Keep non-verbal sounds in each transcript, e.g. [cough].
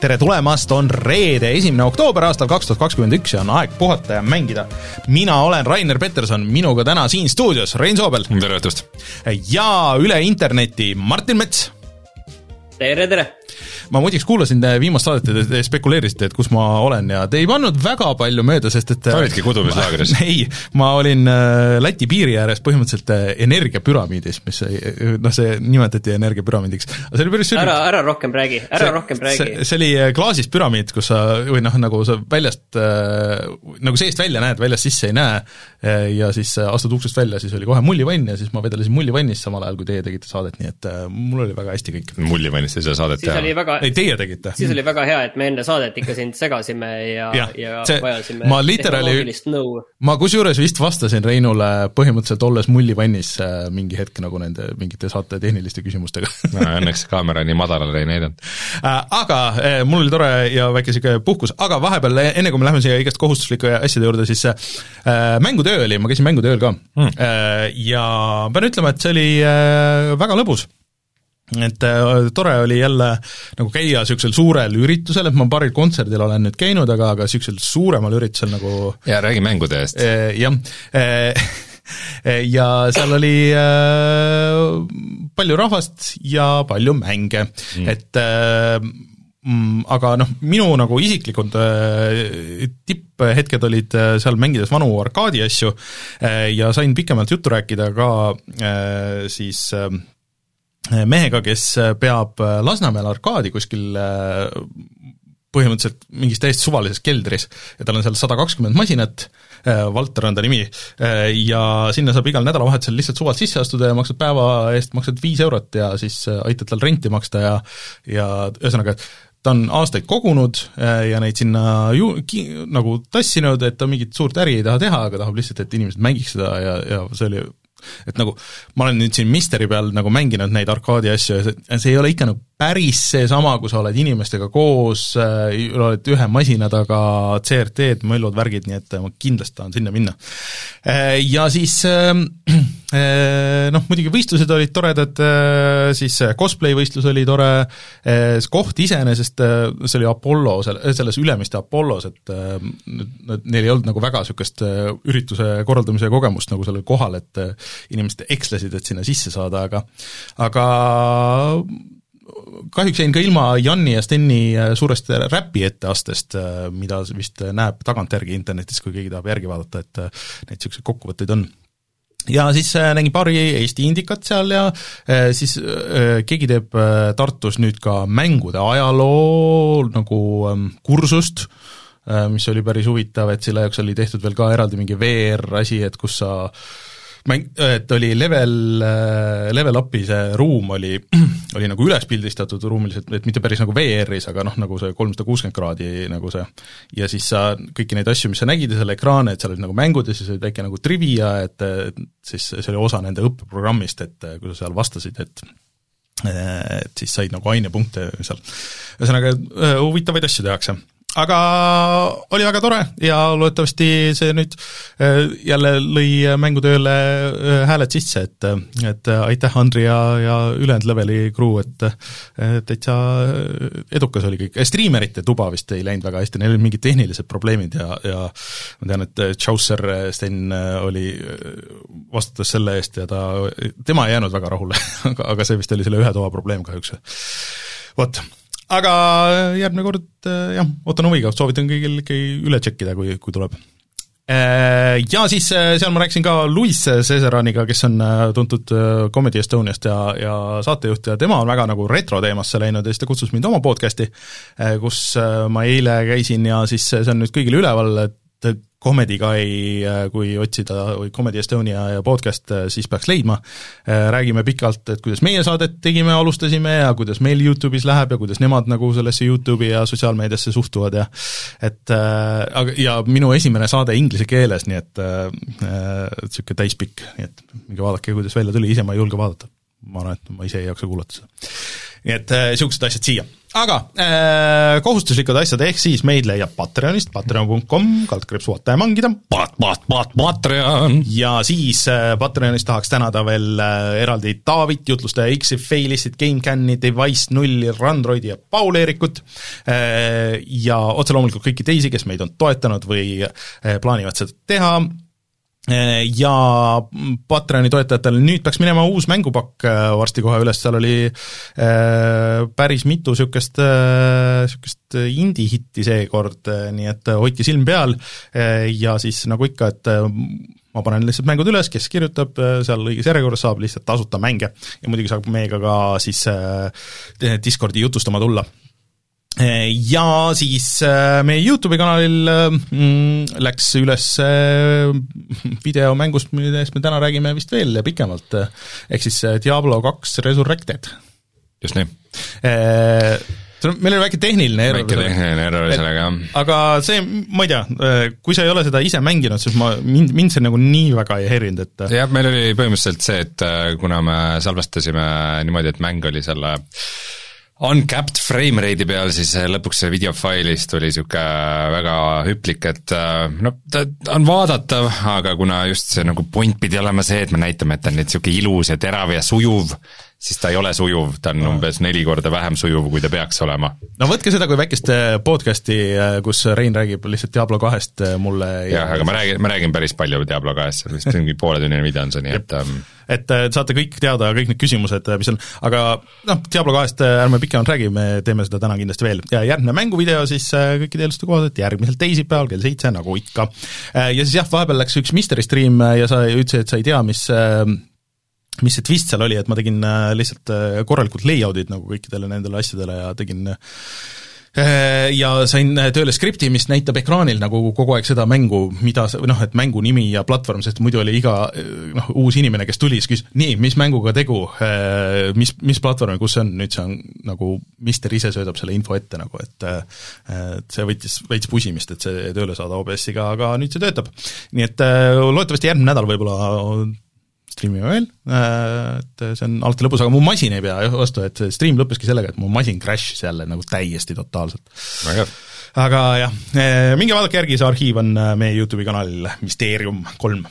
tere tulemast, on reede, esimene oktoober aastal kaks tuhat kakskümmend üks ja on aeg puhata ja mängida. mina olen Rainer Peterson, minuga täna siin stuudios Rein Soobel. tere õhtust! ja üle interneti Martin Mets. tere, tere! Ma muideks kuulasin viimast saadet ja te spekuleerisite, et kus ma olen ja te ei pannud väga palju mööda, sest et sa olidki kudumislaagris? ei, ma olin äh, Läti piiri ääres põhimõtteliselt äh, energiapüramiidis, mis noh, see nimetati energiapüramiidiks. aga see oli päris ära, ära rohkem räägi, ära see, rohkem räägi. see oli äh, klaasist püramiid, kus sa, või noh, nagu sa väljast, nagu seest välja näed, väljast sisse ei näe, ja siis astud uksest välja, siis oli kohe mullivann ja siis ma vedelesin mullivannis samal ajal, kui teie tegite saadet, nii et mul oli väga hästi kõik. mullivannis ei saa saadet teha? väga ei, teie tegite. siis oli väga hea, et me enne saadet ikka sind segasime ja, ja, ja see, vajasime ma literaali, ma kusjuures vist vastasin Reinule põhimõtteliselt olles mullivannis äh, mingi hetk nagu nende mingite saate tehniliste küsimustega [laughs] no õnneks kaamera nii madalale ei näidanud äh,. Aga äh, mul oli tore ja väike niisugune puhkus, aga vahepeal, enne kui me läheme siia igast kohustuslike asjade juurde, siis äh, mängutöö oli, ma käisin mängutööl ka hmm. äh, ja pean ütlema, et see oli äh, väga lõbus et äh, tore oli jälle nagu käia niisugusel suurel üritusel, et ma paaril kontserdil olen nüüd käinud, aga, aga niisugusel suuremal üritusel nagu jaa, räägi mängude eest. Äh, jah, äh, [laughs] ja seal oli palju rahvast ja palju mänge mm., et mm, aga noh, minu nagu isiklikud tipphetked olid seal mängides vanu arkaadi asju ja sain pikemalt juttu rääkida ka siis mehega, kes peab Lasnamäel arkaadi kuskil äh, põhimõtteliselt mingis täiesti suvalises keldris ja tal on seal sada kakskümmend masinat, äh, Valter on ta nimi, äh, ja sinna saab igal nädalavahetusel lihtsalt suvalt sisse astuda ja maksad päeva eest, maksad viis eurot ja siis aitad tal renti maksta ja ja ühesõnaga, ta on aastaid kogunud ja neid sinna ju-, ki-, nagu tassinud, et ta mingit suurt äri ei taha teha, aga tahab lihtsalt, et inimesed mängiks seda ja, ja see oli et nagu ma olen nüüd siin Misteri peal nagu mänginud neid arkaadi asju ja see, see ei ole ikka nagu päris seesama, kui sa oled inimestega koos äh,, oled ühe masina taga, CRT-d, möllud, värgid, nii et ma kindlasti tahan sinna minna äh,. Ja siis äh, [clears throat] äh, noh, muidugi võistlused olid toredad äh,, siis cosplay võistlus oli tore äh,, koht iseenesest äh,, see oli Apollo, selles Ülemiste Apollos, et äh, neil ei olnud nagu väga niisugust äh, ürituse korraldamise kogemust nagu sellel kohal, et äh, inimesed ekslesid, et sinna sisse saada, aga aga kahjuks jäin ka ilma Janni ja Steni äh, suurest räpi etteastest, äh, mida vist näeb tagantjärgi internetis, kui keegi tahab järgi vaadata, et äh, neid niisuguseid kokkuvõtteid on. Ja siis nägin paari Eesti indikat seal ja siis keegi teeb Tartus nüüd ka mängude ajaloo nagu ähm, kursust, mis oli päris huvitav, et selle jaoks oli tehtud veel ka eraldi mingi VR-asi, et kus sa mäng, et oli level, äh, level up'i see ruum oli, [clears throat] oli nagu üles pildistatud ruumiliselt, et mitte päris nagu VR-is, aga noh, nagu see kolmsada kuuskümmend kraadi nagu see, ja siis sa kõiki neid asju, mis sa nägid ja seal ekraane, et seal olid nagu mängud ja siis oli väike nagu trivia, et siis see oli osa nende õppeprogrammist, et kui sa seal vastasid, et et siis said nagu ainepunkte seal. ühesõnaga, äh, huvitavaid asju tehakse aga oli väga tore ja loodetavasti see nüüd äh, jälle lõi mängutööle äh, hääled sisse, et, et aitäh, Andri ja, ja ülejäänud leveli crew, et täitsa edukas oli kõik, striimerite tuba vist ei läinud väga hästi, neil olid mingid tehnilised probleemid ja, ja ma tean, et Chaucer Sten oli, vastutas selle eest ja ta, tema ei jäänud väga rahule [laughs] aga, aga see vist oli selle ühe toa probleem kahjuks. vot aga järgmine kord äh, jah, ootan huviga, soovitan kõigil ikkagi üle tšekkida, kui, kui tuleb. Äh, ja siis äh, seal ma rääkisin ka Luis Cesaraniga, kes on tuntud Comedy Estoniast ja, ja saatejuht ja tema on väga nagu retroteemasse läinud ja siis ta kutsus mind oma podcast'i, kus ma eile käisin ja siis see on nüüd kõigil üleval, et Comedy Guy, äh, kui otsida, või Comedy Estonia podcast, äh, siis peaks leidma. Äh, räägime pikalt, et kuidas meie saadet tegime, alustasime ja kuidas meil YouTube'is läheb ja kuidas nemad nagu sellesse YouTube'i ja sotsiaalmeediasse suhtuvad ja et aga, ja minu esimene saade inglise keeles, nii et niisugune täispikk, nii et minge vaadake, kuidas välja tuli, ise ma ei julge vaadata. ma arvan, et ma ise ei jaksa kuulata seda. Nii et niisugused asjad siia aga äh, kohustuslikud asjad, ehk siis meid leiab Patreonist, patreon.com, kaldkriips vaata ja mangida. Pat-, pat-, pat-, Patreon! ja siis äh, Patreonis tahaks tänada veel äh, eraldi Taavit, jutlustaja X-i, Failistit, GameCami, Device nulli, Randroidi ja Paul-Eerikut äh, ja otse loomulikult kõiki teisi, kes meid on toetanud või äh, plaanivad seda teha, ja Patreoni toetajatel nüüd peaks minema uus mängupakk äh, varsti kohe üles, seal oli äh, päris mitu niisugust, niisugust indie-hitti seekord, nii et hoidke silm peal. Ja siis nagu ikka, et ma panen lihtsalt mängud üles, kes kirjutab seal õiges järjekorras, saab lihtsalt tasuta mänge. Ja muidugi saab meiega ka siis Discordi jutustama tulla ja siis äh, meie Youtube'i kanalil mm, läks üles äh, video mängust, millest me täna räägime vist veel pikemalt, ehk siis äh, Diablo kaks Resurrected. just nii. Meil oli väike tehniline error. väike tehniline error sellega, jah. aga see, ma ei tea, kui sa ei ole seda ise mänginud, siis ma, mind, mind see nagu nii väga ei häirinud, et jah, meil oli põhimõtteliselt see, et kuna me salvestasime niimoodi, et mäng oli selle uncapped frame rate'i peal, siis lõpuks see videofailis tuli niisugune väga hüplik, et no ta on vaadatav, aga kuna just see nagu point pidi olema see, et me näitame, et ta on nüüd niisugune ilus ja terav ja sujuv, siis ta ei ole sujuv, ta on umbes neli korda vähem sujuv, kui ta peaks olema. no võtke seda kui väikest podcast'i, kus Rein räägib lihtsalt Diablo kahest mulle ja jah, aga ma räägin, ma räägin päris palju Diablo kahest, see on vist mingi pooletunnine video on see, nii et um... et saate kõik teada, kõik need küsimused, mis on, aga noh, Diablo kahest ärme pikemalt räägi, me teeme seda täna kindlasti veel ja järgmine mänguvideo siis kõikide eelduste kohaselt järgmisel teisipäeval kell seitse, nagu ikka. ja siis jah, vahepeal läks üks mystery stream ja sa ütlesid, et sa ei tea, mis mis see twist seal oli, et ma tegin lihtsalt korralikud layout'id nagu kõikidele nendele asjadele ja tegin ja sain tööle skripti, mis näitab ekraanil nagu kogu aeg seda mängu, mida sa, noh, et mängu nimi ja platvorm, sest muidu oli iga noh, uus inimene, kes tuli, siis küsis, nii, mis mänguga tegu, mis, mis platvorm ja kus see on, nüüd see on nagu Mister ise söödab selle info ette nagu, et et see võttis veits pusimist, et see tööle saada OBS-iga, aga nüüd see töötab. nii et loodetavasti järgmine nädal võib-olla striimime veel, et see on alati lõbus, aga mu masin ei pea vastu, et see stream lõppeski sellega, et mu masin crash'is jälle nagu täiesti totaalselt. aga jah, minge vaadake järgi, see arhiiv on meie YouTube'i kanalil Mysteerium kolm.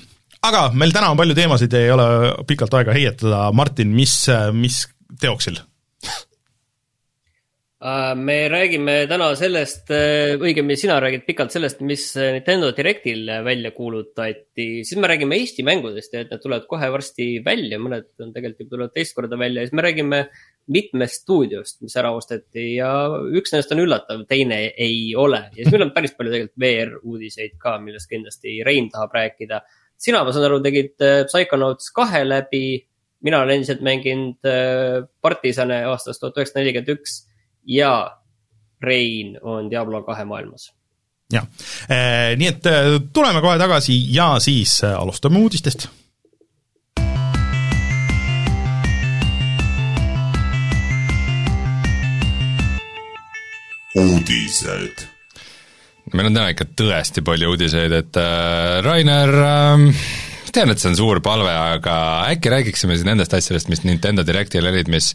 aga meil täna on palju teemasid, ei ole pikalt aega heietada, Martin, mis, mis teoksil? Äh, me räägime täna sellest, äh, õigemini sina räägid pikalt sellest, mis Nintendo Directil välja kuulutati, siis me räägime Eesti mängudest ja et need tulevad kohe varsti välja, mõned on tegelikult juba tulevad teist korda välja. Ja siis me räägime mitmest stuudiost, mis ära osteti ja üks nendest on üllatav, teine ei ole. ja siis meil on päris palju tegelikult VR uudiseid ka, millest kindlasti Rein tahab rääkida. sina, ma saan aru, tegid äh, Psychonauts kahe läbi, mina olen endiselt mänginud Partisane aastast tuhat üheksasada nelikümmend üks ja Rein on Diablo kahe maailmas. jah, nii et tuleme kohe tagasi ja siis alustame uudistest uudised. meil on täna ikka tõesti palju uudiseid, et äh, Rainer äh, tean, et see on suur palve, aga äkki räägiksime siis nendest asjadest, mis Nintendo Directil olid, mis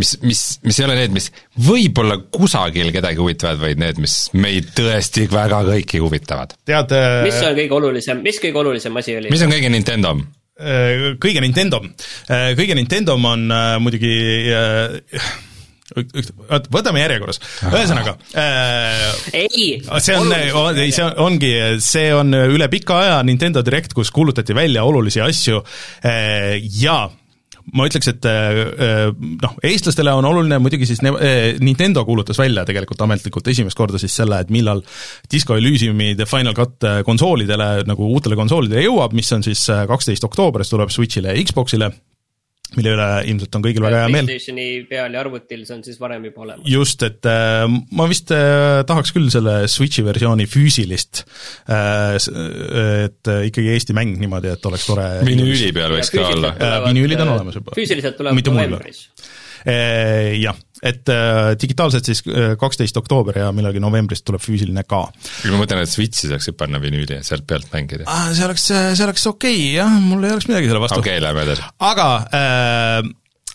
mis, mis, mis ei ole need, mis võib-olla kusagil kedagi huvitavad, vaid need, mis meid tõesti väga kõiki huvitavad. tead mis on kõige olulisem, mis kõige olulisem asi oli? mis on kõige Nintendo? kõige Nintendo, kõige Nintendo on muidugi oot, võtame järjekorras, ühesõnaga äh,. ei. see on, ei see on, ongi, see on üle pika aja Nintendo Direct, kus kuulutati välja olulisi asju äh, ja ma ütleks, et noh, eestlastele on oluline muidugi siis Nintendo kuulutas välja tegelikult ametlikult esimest korda siis selle, et millal Disco Elysiumi The Final Cut konsoolidele, nagu uutele konsoolidele jõuab, mis on siis kaksteist oktoobrist tuleb Switch'ile ja Xbox'ile mille üle ilmselt on kõigil väga hea meel. PlayStationi peal ja arvutil, see on siis varem juba olemas. just, et äh, ma vist äh, tahaks küll selle Switchi versiooni füüsilist äh,, et äh, ikkagi Eesti mäng niimoodi, et oleks tore vinüüli peal võiks ka olla. vinüülid on olemas juba. füüsiliselt tulevad novembris äh, jah, et äh, digitaalselt siis kaksteist oktoober ja millalgi novembris tuleb füüsiline ka. ma mõtlen, et Switchi saaks ju panna vinüüli ja sealt pealt mängida ah,. see oleks, see oleks okei okay, jah, mul ei oleks midagi selle vastu. okei okay,, lähme edasi. aga äh,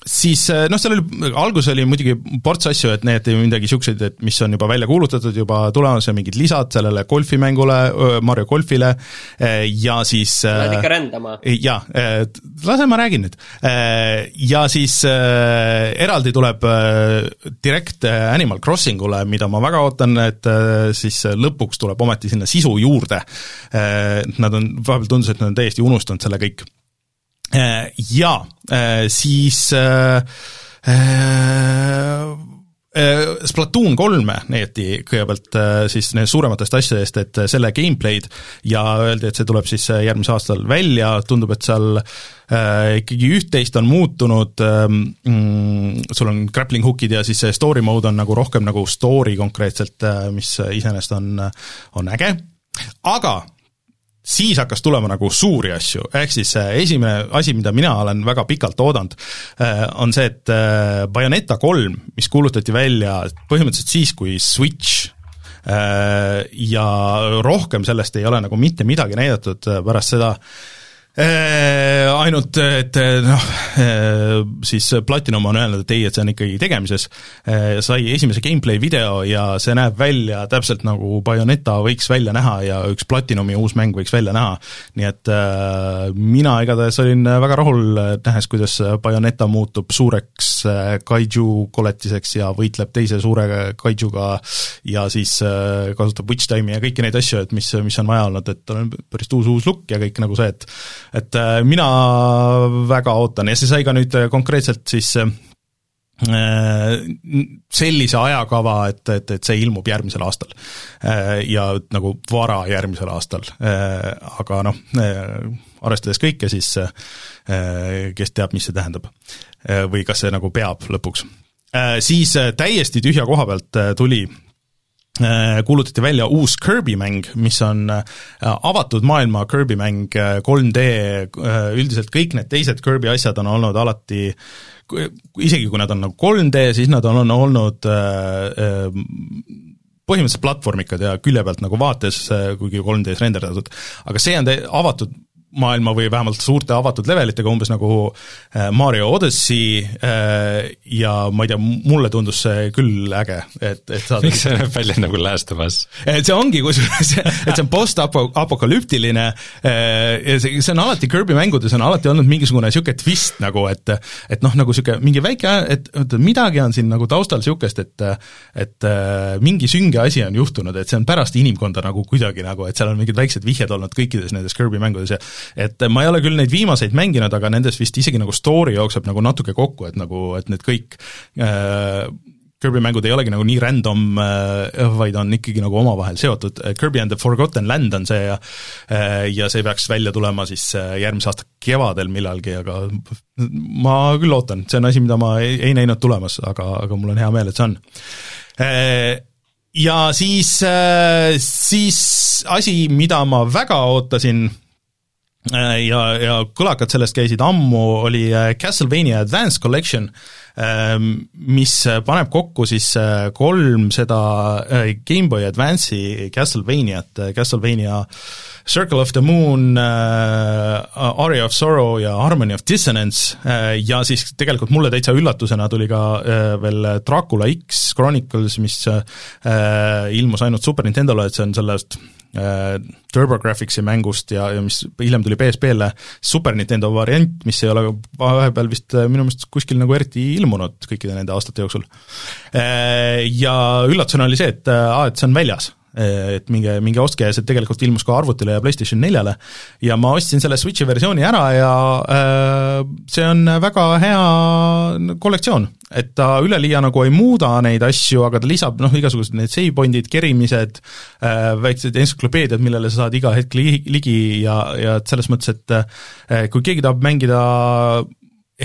siis noh, seal oli, alguses oli muidugi ports asju, et need midagi niisuguseid, et mis on juba välja kuulutatud, juba tulemas ja mingid lisad sellele golfimängule, Mario golfile ja siis Lähed ikka rändama? jaa, lase ma räägin nüüd. Ja siis eraldi tuleb Direct Animal Crossingule, mida ma väga ootan, et siis lõpuks tuleb ometi sinna sisu juurde. Nad on, vahepeal tundus, et nad on täiesti unustanud selle kõik ja äh, siis äh, Splatoon kolme näidati kõigepealt siis suurematest asjadest, et selle gameplay'd ja öeldi, et see tuleb siis järgmisel aastal välja, tundub, et seal äh, ikkagi üht-teist on muutunud ähm,, sul on grappling hook'id ja siis see story mode on nagu rohkem nagu story konkreetselt, mis iseenesest on, on äge, aga siis hakkas tulema nagu suuri asju, ehk siis äh, esimene asi, mida mina olen väga pikalt oodanud, äh, on see, et äh, Bayoneta kolm, mis kuulutati välja põhimõtteliselt siis, kui Switch ja rohkem sellest ei ole nagu mitte midagi näidatud pärast seda, ainult, et noh, äh, siis Platinum on öelnud, et ei, et see on ikkagi tegemises, äh, sai esimese gameplay video ja see näeb välja täpselt nagu Bayoneta võiks välja näha ja üks Platinumi uus mäng võiks välja näha. nii et mina igatahes olin väga rahul, nähes, kuidas Bayoneta muutub suureks kaiju koletiseks ja võitleb teise suure kaijuga ja siis kasutab witch time'i ja kõiki neid asju, et mis, mis on vaja olnud, et on päris uus, uus look ja kõik nagu see, et et äh, mina väga ootan ja see sai ka nüüd äh, konkreetselt siis äh, sellise ajakava, et, et, et see ilmub järgmisel aastal. Ja nagu vara järgmisel aastal, aga noh, arvestades kõike, siis kes teab, mis see tähendab. või kas see nagu peab lõpuks. Siis täiesti tühja koha pealt tuli kuulutati välja uus Kirby mäng, mis on äh, avatud maailma Kirby mäng 3D, äh, üldiselt kõik need teised Kirby asjad on olnud alati isegi kui nad on nagu 3D, siis nad on, on olnud põhimõtteliselt platvormikad ja külje pealt nagu vaates, kuigi 3D-s renderdatud, aga see on avatud maailma või vähemalt suurte avatud levelitega, umbes nagu äh, Mario Odyssey äh, ja ma ei tea, mulle tundus see küll äge, et, et saada miks see näeb välja nagu Last of Us? [laughs] et see ongi kusjuures, [laughs] et see on post-apokalüptiline äh, ja see, see on alati Kirby mängudes on alati olnud mingisugune niisugune twist nagu, et et noh, nagu niisugune mingi väike, et, et midagi on siin nagu taustal niisugust, et et mingi sünge asi on juhtunud, et see on pärast inimkonda nagu kuidagi nagu, et seal on mingid väiksed vihjed olnud kõikides nendes Kirby mängudes ja et ma ei ole küll neid viimaseid mänginud, aga nendes vist isegi nagu story jookseb nagu natuke kokku, et nagu, et need kõik äh, Kirby mängud ei olegi nagu nii random, äh, vaid on ikkagi nagu omavahel seotud, Kirby and the Forgotten Land on see ja äh, ja see peaks välja tulema siis äh, järgmise aasta kevadel millalgi, aga ma küll ootan, see on asi, mida ma ei, ei näinud tulemas, aga, aga mul on hea meel, et see on. Ja siis, siis asi, mida ma väga ootasin, Äh, ja, ja kõlakad sellest käisid ammu, oli äh, Castlevania Advanced Collection, ähm, mis paneb kokku siis äh, kolm seda GameBoy Advance'i Castlevaniat, Castlevania Circle of the Moon, Aria of Sorrow ja Harmony of Dissonance ja siis tegelikult mulle täitsa üllatusena tuli ka veel Dracula X Chronicles, mis ilmus ainult Super Nintendole, et see on sellest Äh, TurboGrafxi mängust ja, ja mis hiljem tuli PSP-le Super Nintendo variant, mis ei ole vahepeal vist äh, minu meelest kuskil nagu eriti ilmunud kõikide nende aastate jooksul. Äh, ja üllatusena oli see, et aa, et see on väljas et minge, minge ostke ja see tegelikult ilmus ka arvutile ja PlayStation neljale. ja ma ostsin selle Switchi versiooni ära ja äh, see on väga hea kollektsioon, et ta üleliia nagu ei muuda neid asju, aga ta lisab noh, igasugused need save point'id, kerimised äh,, väiksed entsüklopeediad, millele sa saad iga hetk li-, ligi ja, ja et selles mõttes, et äh, kui keegi tahab mängida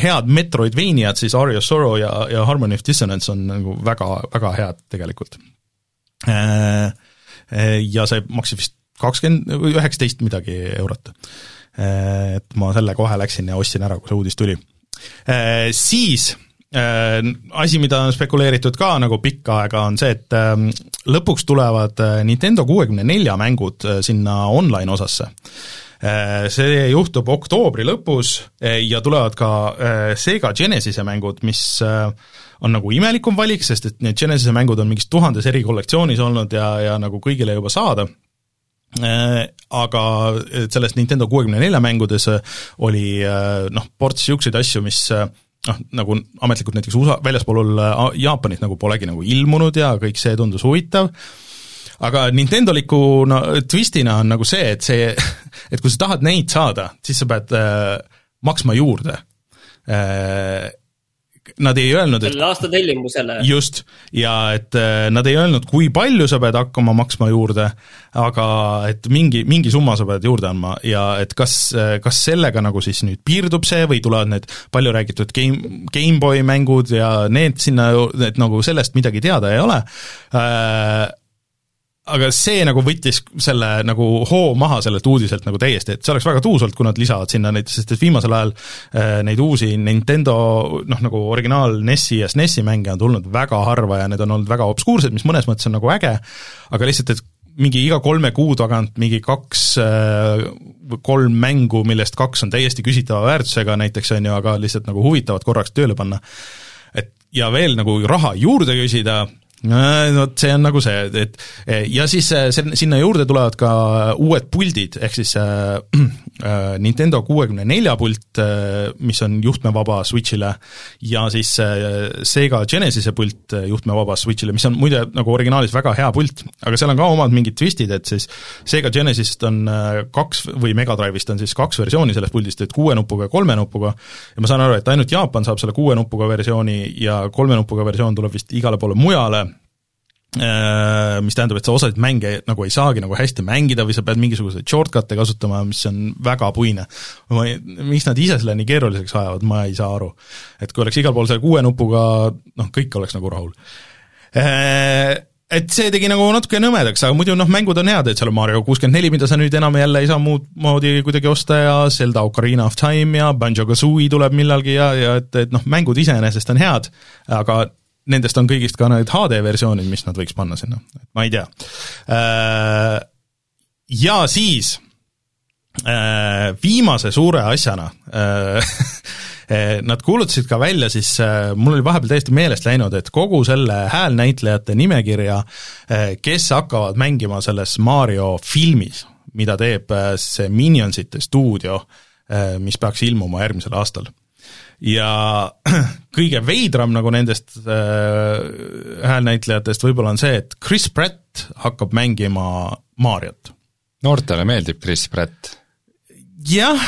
head Metroidvaniat, siis Aria Sorrow ja, ja Harmony of Dissonance on nagu väga, väga head tegelikult äh, Eh, ja see maksis vist kakskümmend, üheksateist midagi eurot. Eh, et ma selle kohe läksin ja ostsin ära, kui see uudis tuli. Eh, siis asi, mida on spekuleeritud ka nagu pikka aega, on see, et lõpuks tulevad Nintendo kuuekümne nelja mängud sinna online osasse See juhtub oktoobri lõpus ja tulevad ka Sega Genesise mängud, mis on nagu imelikum valik, sest et need Genesise mängud on mingis tuhandes eri kollektsioonis olnud ja, ja nagu kõigile juba saada. Aga selles Nintendo kuuekümne nelja mängudes oli noh, ports niisuguseid asju, mis noh, nagu ametlikult näiteks USA, väljaspool Jaapanit nagu polegi nagu ilmunud ja kõik see tundus huvitav, aga Nintendoliku no twistina on nagu see, et see, et kui sa tahad neid saada, siis sa pead äh, maksma juurde. Äh, nad ei öelnud, et aasta tellimusele. just, ja et äh, nad ei öelnud, kui palju sa pead hakkama maksma juurde, aga et mingi, mingi summa sa pead juurde andma. Ja et kas, äh, kas sellega nagu siis nüüd piirdub see või tulevad need palju räägitud Game, GameBoy mängud ja need sinna, et nagu sellest midagi teada ei ole. Äh,, aga see nagu võttis selle nagu hoo maha sellelt uudiselt nagu täiesti, et see oleks väga tuus olnud, kui nad lisavad sinna neid, sest et viimasel ajal äh, neid uusi Nintendo noh, nagu originaal NES-i ja SNES-i mänge on tulnud väga harva ja need on olnud väga obskuursed, mis mõnes mõttes on nagu äge, aga lihtsalt, et mingi iga kolme kuu tagant mingi kaks äh, kolm mängu, millest kaks on täiesti küsitava väärtusega näiteks, on ju, aga lihtsalt nagu huvitavad korraks tööle panna, et ja veel nagu raha juurde küsida, vot see on nagu see, et ja siis äh, sinna juurde tulevad ka uued puldid, ehk siis äh, [clears throat] äh, Nintendo kuuekümne nelja pult, mis on juhtmevaba Switchile, ja siis Sega Genesise pult juhtmevaba Switchile, mis on muide nagu originaalis väga hea pult, aga seal on ka omad mingid twistid, et siis Sega Genesisest on kaks või Mega Drive'ist on siis kaks versiooni sellest puldist, et kuue nupuga ja kolme nupuga, ja ma saan aru, et ainult Jaapan saab selle kuue nupuga versiooni ja kolme nupuga versioon tuleb vist igale poole mujale, Äh, mis tähendab, et sa osasid mänge nagu ei saagi nagu hästi mängida või sa pead mingisuguseid shortcut'e kasutama, mis on väga puine. ma ei, miks nad ise selle nii keeruliseks ajavad, ma ei saa aru. et kui oleks igal pool selle kuue nupuga, noh, kõik oleks nagu rahul. Äh, et see tegi nagu natuke nõmedaks, aga muidu noh, mängud on head, et seal on Mario kuuskümmend neli, mida sa nüüd enam jälle ei saa muud moodi kuidagi osta ja Zelda Ocarina of Time ja Banjo-Kazooie tuleb millalgi ja, ja et, et noh, mängud iseenesest on head, aga nendest on kõigist ka need HD-versioonid, mis nad võiks panna sinna, ma ei tea. Äh, ja siis äh, viimase suure asjana äh, [laughs] Nad kuulutasid ka välja siis, mul oli vahepeal täiesti meelest läinud, et kogu selle häälnäitlejate nimekirja, kes hakkavad mängima selles Mario filmis, mida teeb see Minionsite stuudio, mis peaks ilmuma järgmisel aastal ja [clears throat] kõige veidram nagu nendest äh, häälnäitlejatest võib-olla on see, et Chris Pratt hakkab mängima Mariot. noortele meeldib Chris Pratt? jah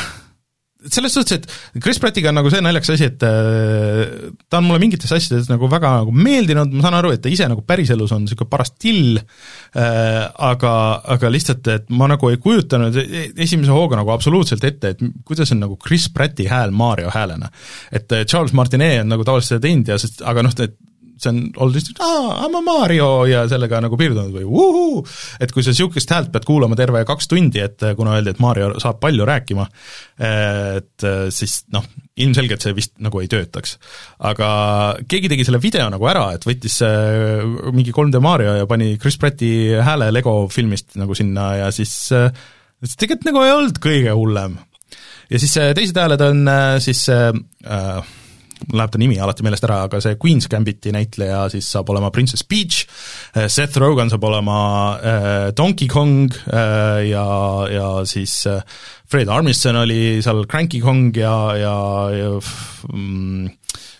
selles suhtes, et Chris Prattiga on nagu see naljakas asi, et äh, ta on mulle mingites asjades nagu väga nagu meeldinud, ma saan aru, et ta ise nagu päriselus on niisugune paras till äh,, aga, aga lihtsalt, et ma nagu ei kujutanud e-, esimese hooga nagu absoluutselt ette, et kuidas on nagu Chris Pratti hääl Mario häälena. et äh, Charles Martinet on nagu tavaliselt seda teinud ja sest, aga noh, et see on olnud lihtsalt aa, I m a Mario ja sellega nagu piirdunud või vuhuu, et kui sa niisugust häält pead kuulama terve kaks tundi, et kuna öeldi, et Mario saab palju rääkima, et siis noh, ilmselgelt see vist nagu ei töötaks. aga keegi tegi selle video nagu ära, et võttis mingi 3D Mario ja pani Chris Pratti hääle Lego filmist nagu sinna ja siis tegelikult nagu ei olnud kõige hullem. ja siis teised hääled on siis äh, mul läheb ta nimi alati meelest ära, aga see Queen's Gambiti näitleja siis saab olema Princess Peach, äh, Seth Rogen saab olema äh, Donkey Kong äh, ja, ja siis äh, Fred Armisen oli seal Cranky Kong ja, ja, ja mm,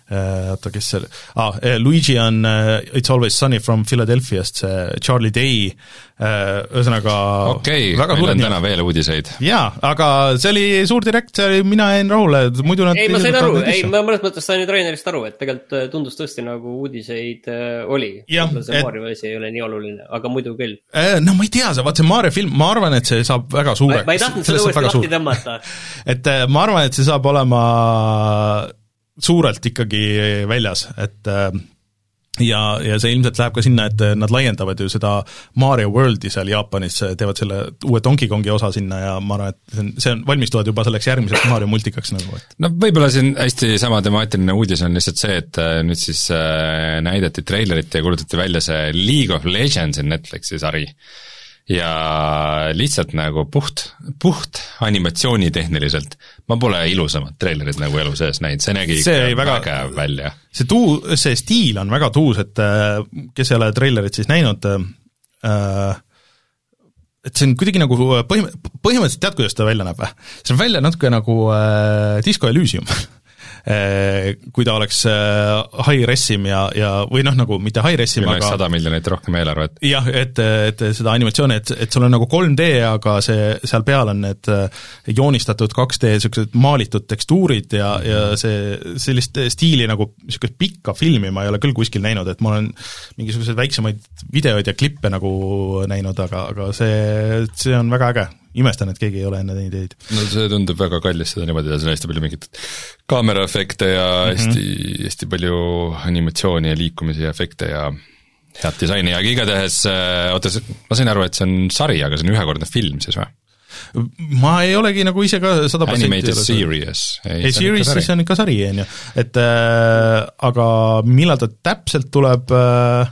oota, kes seal ah,, Luigi on uh, It's Always Sunny from Philadelphia'st, see Charlie Day uh,, ühesõnaga okei okay,, meil on täna veel uudiseid. jaa, aga see oli suur direkt, see oli, mina jäin rahule, muidu nad ei, ma sain aru, ei, ma mõnes mõttes sain nüüd Rainerist aru, et tegelikult tundus tõesti nagu uudiseid oli. see et... Mario asi ei ole nii oluline, aga muidu küll no ma ei tea, vaat see Mario film, ma arvan, et see saab väga suureks. ma ei tahtnud seda uuesti lahti tõmmata [laughs] et ma arvan, et see saab olema suurelt ikkagi väljas, et äh, ja, ja see ilmselt läheb ka sinna, et nad laiendavad ju seda Mario Worldi seal Jaapanis, teevad selle uue Donkey Kongi osa sinna ja ma arvan, et see on, see on, valmistuvad juba selleks järgmiseks Mario multikaks nagu, et. No võib-olla siin hästi sama temaatiline uudis on lihtsalt see, et äh, nüüd siis äh, näidati treilerit ja kuulutati välja see League of Legendsi Netflixi sari ja lihtsalt nagu puht, puht animatsioonitehniliselt ma pole ilusamat treilerit nagu elu sees näinud, see nägi See ikka väga- vägev välja. see tuu-, see stiil on väga tuus, et äh, kes ei ole treilerit siis näinud äh,, et see on kuidagi nagu põhim-, põhimõtteliselt tead, kuidas ta välja näeb või? see on välja natuke nagu äh, Disco Elysium äh, [laughs] kui ta oleks äh, high resim ja, ja või noh, nagu mitte high resim, aga sada miljonit rohkem eelarvet. jah, et, et seda animatsiooni, et, et sul on nagu 3D, aga see, seal peal on need äh, joonistatud 2D niisugused maalitud tekstuurid ja, ja see, sellist stiili nagu niisugust pikka filmi ma ei ole küll kuskil näinud, et ma olen mingisuguseid väiksemaid videoid ja klippe nagu näinud, aga, aga see, see on väga äge. Imestan, et keegi ei ole enne neid teinud. no see tundub väga kallis seda niimoodi teha, seal on hästi palju mingit kaameraefekte ja mm -hmm. hästi, hästi palju animatsiooni ja liikumisi ja efekte ja head disaini, aga igatahes äh, oota, ma sain aru, et see on sari, aga see on ühekordne film siis või? ma ei olegi nagu ise ka sada Animated series. ei, series siis on ikka sari, on ju, et äh, aga millal ta täpselt tuleb Äh,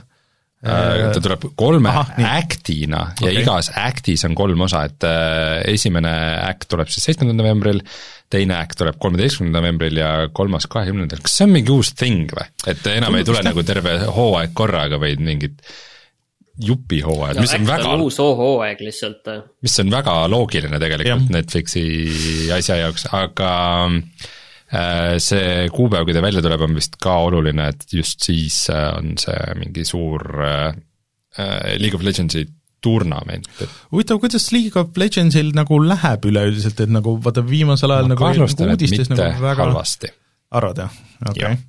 ta tuleb kolme nii. act'ina ja Okei. igas act'is on kolm osa, et äh, esimene act tuleb siis seitsmendal novembril, teine act tuleb kolmeteistkümnendal novembril ja kolmas kahekümnendal, kas see on mingi uus thing või? et enam ei Tundub tule vist, jah. nagu terve hooaeg korraga, vaid mingid jupihooajad no,, mis on väga, uus hooaeg lihtsalt. mis on väga loogiline tegelikult Jah. Netflixi asja jaoks, aga äh, see kuupäev, kui ta välja tuleb, on vist ka oluline, et just siis äh, on see mingi suur äh, äh, League of Legendsi turnament, huvitav, kuidas League of Legendsil nagu läheb üleüldiselt, et nagu vaata viimasel ajal ma nagu, uudistes nagu väga halvasti. arvad jah? okei okay..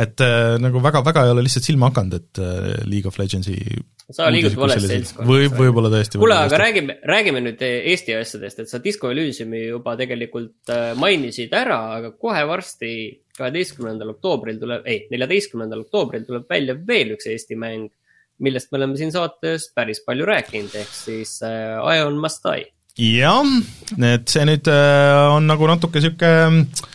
Et äh, nagu väga-väga ei ole lihtsalt silma hakanud, et äh, League of Legendsi sa liigud vales seltskonnas. või, võib-olla tõesti. kuule, aga räägime, räägime nüüd Eesti asjadest, et sa Disco Elysiumi juba tegelikult äh, mainisid ära, aga kohe varsti, kaheteistkümnendal oktoobril tuleb, ei, neljateistkümnendal oktoobril tuleb välja veel üks Eesti mäng, millest me oleme siin saates päris palju rääkinud, ehk siis äh, Ion Must Die. jah, et see nüüd äh, on nagu natuke niisugune äh,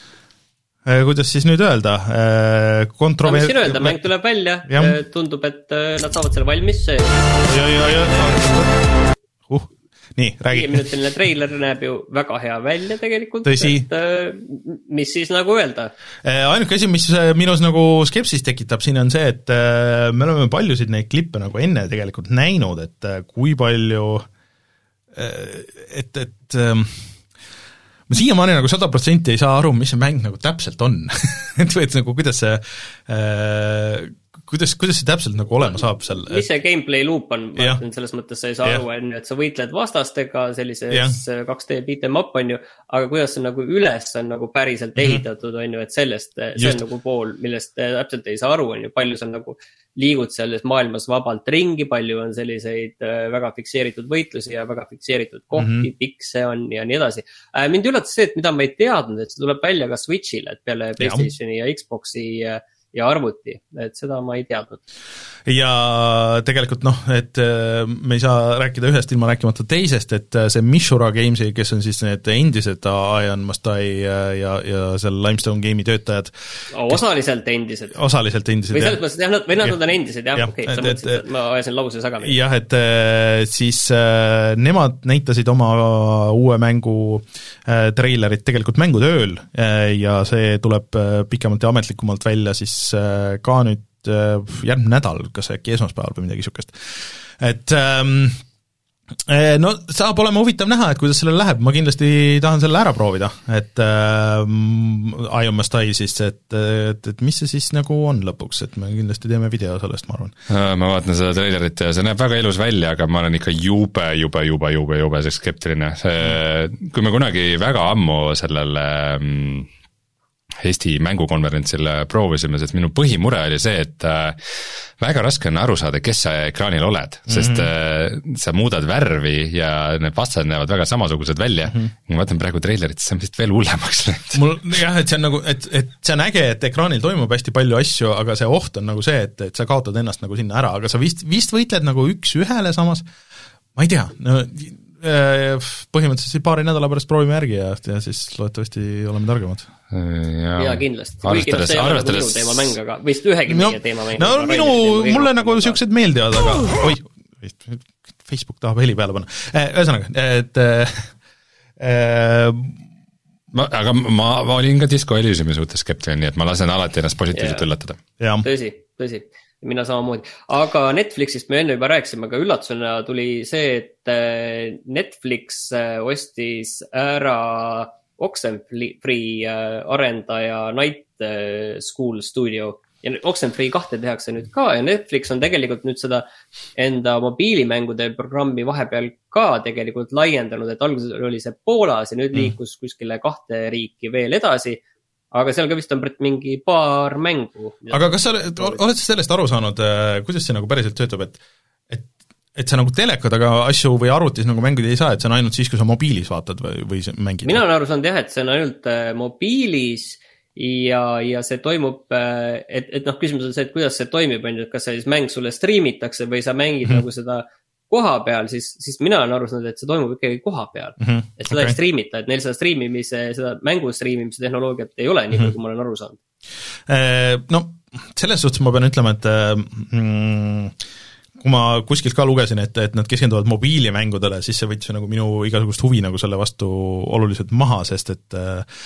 kuidas siis nüüd öelda äh,, no kontrover- mis siin öelda, mäng tuleb välja Jah., tundub, et äh, nad saavad selle valmis, uh, nii, räägi. viieminutiline treiler näeb ju väga hea välja tegelikult. Et äh, mis siis nagu öelda Äh, ainuke asi, mis äh, minus nagu skepsist tekitab siin on see, et äh, me oleme paljusid neid klippe nagu enne tegelikult näinud, et äh, kui palju äh, et, et ähm, ma siiamaani nagu sada protsenti ei saa aru, mis see mäng nagu täpselt on [laughs] et või et nagu kuidas see äh, kuidas, kuidas see täpselt nagu olema saab seal mis see gameplay loop on, ma ütlen selles mõttes sa ei saa Jah. aru, on ju, et sa võitled vastastega sellises Jah. 2D beat em up on ju. aga kuidas see nagu üles on nagu päriselt Mhm. ehitatud, on ju, et sellest, see Just. on nagu pool, millest äh, täpselt ei saa aru, on ju, palju sa nagu liigud selles maailmas vabalt ringi, palju on selliseid äh, väga fikseeritud võitlusi ja väga fikseeritud kohti mm. -hmm. pikk see on ja nii edasi. mind üllatas see, et mida ma ei teadnud, et see tuleb välja ka Switch'ile, et peale Playstationi ja Xbox'i ja, ja arvuti, et seda ma ei teadnud. ja tegelikult noh, et äh, me ei saa rääkida ühest ilma rääkimata teisest, et äh, see Mishura Gamesi, kes on siis need endised Ion Mastai ja, ja, ja seal Limestone Game'i töötajad, osaliselt endised. osaliselt endised või jah. selles mõttes, jah, nad, või nad on endised jah, Jah, okei, et- sa mõtlesid, et ma ajasin lause segamini. jah, et äh, siis äh, nemad näitasid oma uue mängu äh, treilerit tegelikult mängutööl äh, ja see tuleb äh, pikemalt ja ametlikumalt välja siis äh, ka nüüd äh, järgmine nädal, kas äkki esmaspäeval või midagi niisugust. et ähm, Eh, No saab olema huvitav näha, et kuidas sellel läheb, ma kindlasti tahan selle ära proovida, et äh, Ion Must Die siis, et, et, et mis see siis nagu on lõpuks, et me kindlasti teeme video sellest, ma arvan. Äh, ma vaatan seda treilerit ja see näeb väga ilus välja, aga ma olen ikka jube, jube, jube, jube, jube skeptiline, see, kui me kunagi väga ammu sellele mm, Eesti mängukonverentsil proovisime, sest minu põhimure oli see, et äh, väga raske on aru saada, kes sa ekraanil oled, sest mm -hmm. sa muudad värvi ja need vastased näevad väga samasugused välja mm. -hmm. ma vaatan praegu treilerit, see on vist veel hullemaks läinud. mul jah, et see on nagu, et, et see on äge, et ekraanil toimub hästi palju asju, aga see oht on nagu see, et, et sa kaotad ennast nagu sinna ära, aga sa vist, vist võitled nagu üks-ühele samas, ma ei tea, no äh, põhimõtteliselt paari nädala pärast proovime järgi ja, ja siis loodetavasti oleme targemad. jaa, kindlasti. kuigi noh, see ei ole nagu minu teemamäng, aga vist ühegi no, meie teemamäng. no minu, mulle nagu niisugused meeldivad, aga oih, Facebook tahab heli peale panna, ühesõnaga, et äh, ma, aga ma, ma olin ka Disco Elysiumi suhtes skeptiline, nii et ma lasen alati ennast positiivselt üllatada. tõsi, tõsi, mina samamoodi, aga Netflixist me enne juba rääkisime, aga üllatusena tuli see, et äh, Netflix äh, ostis ära Oxenfree äh, arendaja Night School stuudio ja Oxenfree kahte tehakse nüüd ka ja Netflix on tegelikult nüüd seda enda mobiilimängude programmi vahepeal ka tegelikult laiendanud, et alguses oli see Poolas ja nüüd mm. liikus kuskile kahte riiki veel edasi. aga seal ka vist on mingi paar mängu. aga kas sa oled, oled sa sellest aru saanud, äh, kuidas see nagu päriselt töötab, et et, sa nagu teleka taga asju või arvutis nagu mängida ei saa, et see on ainult siis, kui sa mobiilis vaatad või, või mängid? mina olen aru saanud jah, et see on ainult äh, mobiilis ja, ja see toimub, äh, et, et noh, küsimus on see, et kuidas see toimib, on ju, et kas see siis mäng sulle striimitakse või sa mängid mm -hmm. nagu seda koha peal, siis, siis mina olen aru saanud, et see toimub ikkagi koha peal mm. -hmm. et seda okay. ei striimita, et neil seda striimimise, seda mängu striimimise tehnoloogiat ei ole, nii palju mm -hmm. kui ma olen aru saanud. Äh, no selles suhtes ma pean ütlema, et mm, kui ma kuskilt ka lugesin, et, et nad keskenduvad mobiilimängudele, siis see võttis nagu minu igasugust huvi nagu selle vastu oluliselt maha, sest et äh,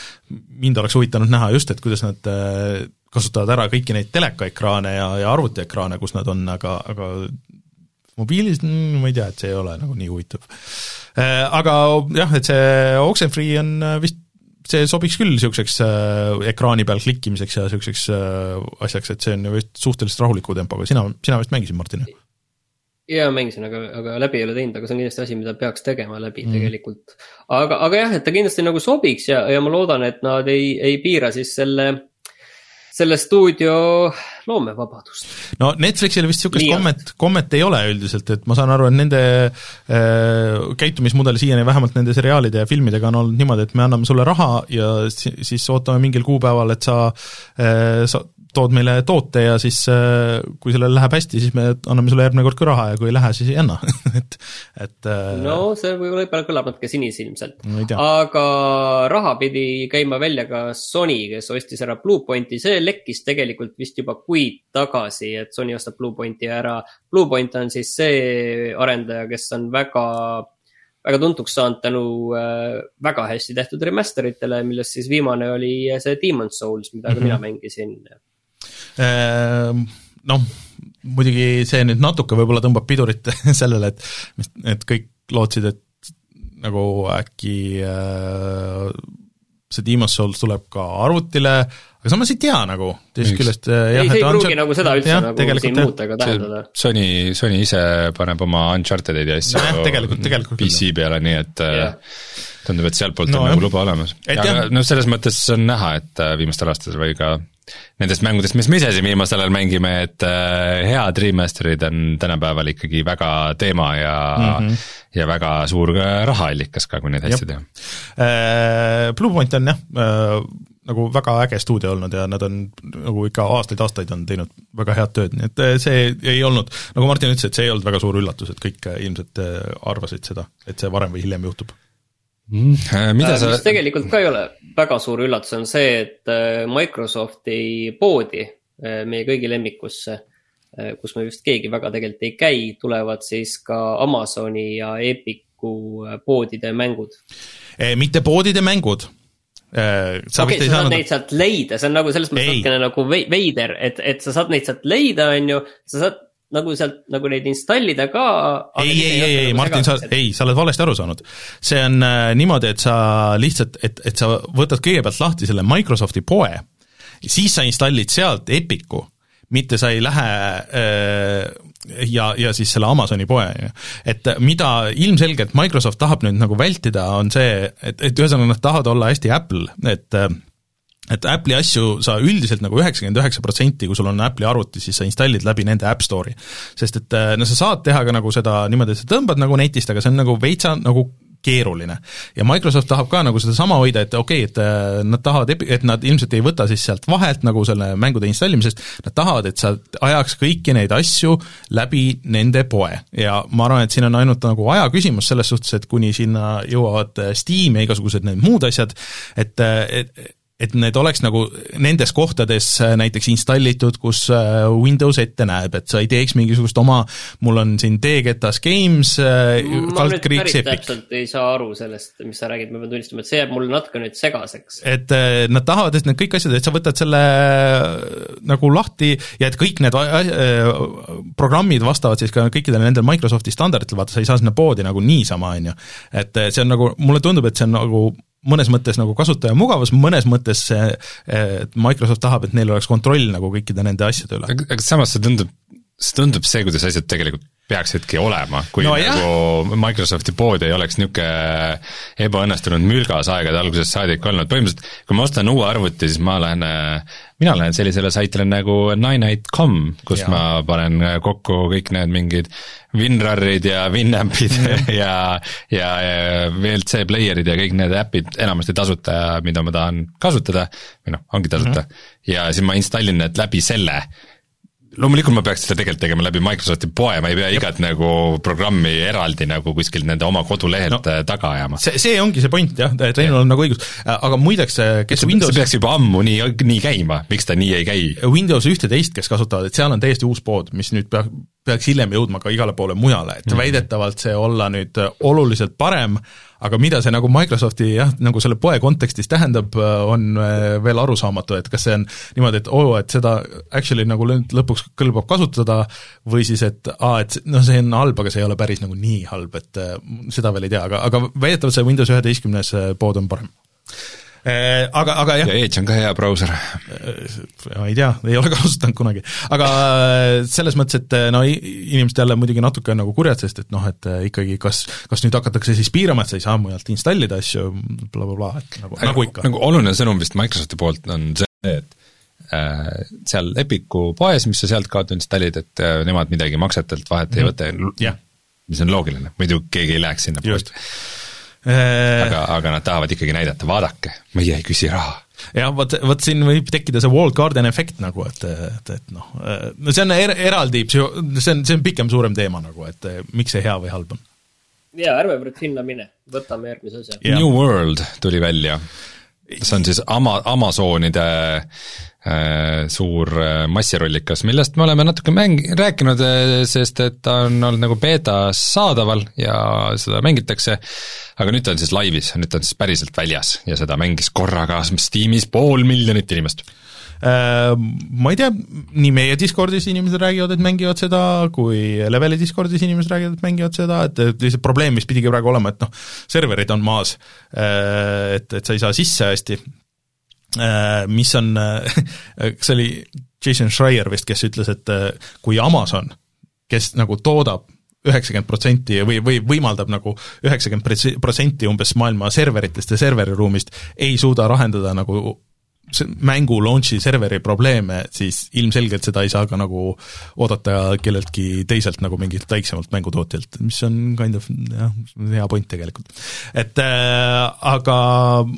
mind oleks huvitanud näha just, et kuidas nad äh, kasutavad ära kõiki neid telekaekraane ja, ja arvutiekraane, kus nad on, aga, aga mobiilis mm, ma ei tea, et see ei ole nagu nii huvitav. Äh, aga jah, et see Oxenfree on vist see sobiks küll niisuguseks äh, ekraani peal klikkimiseks ja niisuguseks äh, asjaks, et see on ju vist suhteliselt rahuliku tempoga, sina, sina vist mängisid, Martin? Ja mängisin, aga, aga läbi ei ole teinud, aga see on kindlasti asi, mida peaks tegema läbi mm. tegelikult. aga, aga jah, et ta kindlasti nagu sobiks ja, ja ma loodan, et nad ei, ei piira siis selle, selle stuudio loomevabadust. no Netflixil vist niisugust kommet, kommet ei ole üldiselt, et ma saan aru, et nende äh, käitumismudel siiani vähemalt nende seriaalide ja filmidega on olnud niimoodi, et me anname sulle raha ja siis ootame mingil kuupäeval, et sa äh, sa tood meile toote ja siis äh, kui sellel läheb hästi, siis me anname sulle järgmine kord ka raha ja kui ei lähe, siis ei anna [laughs] et, et äh, no see võib-olla kõlab natuke sinisilmselt no,. aga raha pidi käima välja ka Sony, kes ostis ära Bluepointi, see lekkis tegelikult vist juba kuid tagasi, et Sony ostab Bluepointi ära. Bluepoint on siis see arendaja, kes on väga väga tuntuks saanud tänu äh, väga hästi tehtud remaster itele, millest siis viimane oli see Demon's Souls, mida mm -hmm. ka mina mängisin noh, muidugi see nüüd natuke võib-olla tõmbab pidurit [laughs] sellele, et, et kõik lootsid, et nagu äkki äh, see Demon's Souls tuleb ka arvutile, aga samas ei tea nagu, teisest küljest äh, ei, see ei pruugi nagu seda üldse jah, nagu siin muuta ega tähendada. Sony, Sony ise paneb oma Uncharted'id ja asju no, tegelikult, tegelikult PC peale, nii et yeah. tundub, et sealtpoolt no, on jah. nagu luba olemas. aga noh, selles mõttes on näha, et viimastel aastatel või ka nendest mängudest, mis me ise siin viimasel ajal mängime, et äh, head remaster'id on tänapäeval ikkagi väga teema ja mm, -hmm. ja väga suur rahaallikas ka, kui neid hästi teha äh,. Bluepoint on jah äh, nagu väga äge stuudio olnud ja nad on nagu ikka aastaid-aastaid on teinud väga head tööd, nii et äh, see ei olnud, nagu Martin ütles, et see ei olnud väga suur üllatus, et kõik äh, ilmselt arvasid seda, et see varem või hiljem juhtub. Mida sa. mis tegelikult ka ei ole väga suur üllatus, on see, et äh, Microsofti poodi äh, meie kõigi lemmikusse, kus me vist keegi väga tegelikult ei käi, tulevad siis ka Amazoni ja Epiku poodide mängud. mitte poodide mängud sa okay, sa saanud... saad neid sealt leida, see on nagu selles mõttes natukene nagu veider, et, et sa saad neid sealt leida, on ju, sa saad nagu sealt nagu neid installida ka. ei, ei, ei, ei, Martin, sa, ei, sa oled valesti aru saanud. see on äh, niimoodi, et sa lihtsalt, et, et sa võtad kõigepealt lahti selle Microsofti poe, siis sa installid sealt Epiku, mitte sa ei lähe äh, ja, ja siis selle Amazoni poe, et mida ilmselgelt Microsoft tahab nüüd nagu vältida, on see, et, et ühesõnaga nad tahavad olla hästi Apple, et äh, et Apple'i asju sa üldiselt nagu üheksakümmend üheksa protsenti, kui sul on Apple'i arvuti, siis sa installid läbi nende App Store'i. sest et äh, no sa saad teha ka nagu seda niimoodi, et sa tõmbad nagu netist, aga see on nagu veitsa nagu keeruline. ja Microsoft tahab ka nagu sedasama hoida, et okei okay,, et äh, nad tahavad, et nad ilmselt ei võta siis sealt vahelt nagu selle mängude installimisest, nad tahavad, et sa ajaks kõiki neid asju läbi nende poe. ja ma arvan, et siin on ainult nagu aja küsimus selles suhtes, et kuni sinna jõuavad Steam ja igasugused need muud asjad, et, et et need oleks nagu nendes kohtades äh, näiteks installitud, kus äh, Windows ette näeb, et sa ei teeks mingisugust oma, mul on siin T-ketas Games, nüüd päris Epic. täpselt ei saa aru sellest, mis sa räägid, ma pean tunnistama, et see jääb mulle natuke nüüd segaseks. et nad tahavad, et need kõik asjad, et sa võtad selle nagu lahti ja et kõik need programmid vastavad siis ka kõikidele nendele Microsofti standarditele, vaata, sa ei saa sinna poodi nagu niisama, on ju. et see on nagu, mulle tundub, et see on nagu mõnes mõttes nagu kasutaja mugavus, mõnes mõttes see, et Microsoft tahab, et neil oleks kontroll nagu kõikide nende asjade üle. aga samas see tundub, see tundub see, kuidas asjad tegelikult peaksidki olema, kui no, nagu jah. Microsofti pood ei oleks niisugune ebaõnnestunud mülgas aegade algusest saadik olnud, põhimõtteliselt kui ma ostan uue arvuti, siis ma lähen, mina lähen sellisele saitile nagu Nineite.com, kus ja. ma panen kokku kõik need mingid WinRARid ja Winampid [laughs] ja, ja, ja VLC player'id ja kõik need äpid, enamasti tasuta mida ma tahan kasutada, või noh, ongi tasuta mm, -hmm. ja siis ma installin need läbi selle loomulikult ma peaks seda tegelikult tegema läbi Microsofti poe, ma ei pea igat nagu programmi eraldi nagu kuskilt nende oma kodulehelt no, äh, taga ajama. see, see ongi see point jah, Reinul on nagu õigus, aga muideks, äh, kes see, Windows see peaks juba ammu nii, nii käima, miks ta nii ei käi? Windows ühteteist, kes kasutavad, et seal on täiesti uus pood, mis nüüd peab, peaks hiljem jõudma ka igale poole mujale, et mm -hmm. väidetavalt see olla nüüd äh, oluliselt parem, aga mida see nagu Microsofti jah, nagu selle poe kontekstis tähendab, äh, on äh, veel arusaamatu, et kas see on niimoodi, et oo oh,, et seda actually nagu lõpuks kõlbab kasutada või siis, et aa, et noh, see on halb, aga see ei ole päris nagu nii halb, et seda veel ei tea, aga, aga väidetavalt see Windows üheteistkümnes pood on parem aga, aga jah. ja Edge on ka hea brauser. Äh, ma ei tea, ei ole kasutanud kunagi. aga äh, selles mõttes, et no inimesed jälle muidugi natuke on nagu kurjad, sest et noh, et ikkagi kas, kas nüüd hakatakse siis piirama, et sa ei saa mujalt installida asju bla,, blablabla, et nagu, nagu ikka. nagu oluline sõnum vist Microsofti poolt on see, et äh, seal Epiku poes, mis sa sealt kaudu installid, et äh, nemad midagi maksetelt vahet mm -hmm. ei võta yeah., mis on loogiline, muidu keegi ei läheks sinna Äh, aga, aga nad tahavad ikkagi näidata, vaadake, meie ei küsi raha. jah, vot, vot siin võib tekkida see walled garden efekt nagu, et, et, et noh, no see on er, eraldi see on, see on pikem, suurem teema nagu, et miks see hea või halb on. jaa, ärme praegu sinna mine, võtame järgmise asja. New World tuli välja, see on siis Ama-, Amazonide Äh, suur äh, massirullikas, millest me oleme natuke mäng-, rääkinud, äh, sest et ta on olnud nagu beetas saadaval ja seda mängitakse, aga nüüd ta on siis laivis, nüüd ta on siis päriselt väljas ja seda mängis korraga Steamis pool miljonit inimest. Ma ei tea, nii meie Discordis inimesed räägivad, et mängivad seda, kui Leveli Discordis inimesed räägivad, et mängivad seda, et, et lihtsalt probleem, mis pidigi praegu olema, et noh, serverid on maas, et, et sa ei saa sisse hästi, Äh, mis on, äh, kas [laughs] see oli Jason Schreier vist, kes ütles, et äh, kui Amazon, kes nagu toodab üheksakümmend protsenti või, või võimaldab nagu üheksakümmend protsenti umbes maailma serveritest ja serveriruumist, ei suuda lahendada nagu mängu launch'i serveri probleeme, siis ilmselgelt seda ei saa ka nagu oodata kelleltki teiselt nagu mingilt väiksemalt mängutootjalt, mis on kind of jah, hea point tegelikult. et äh, aga Äh,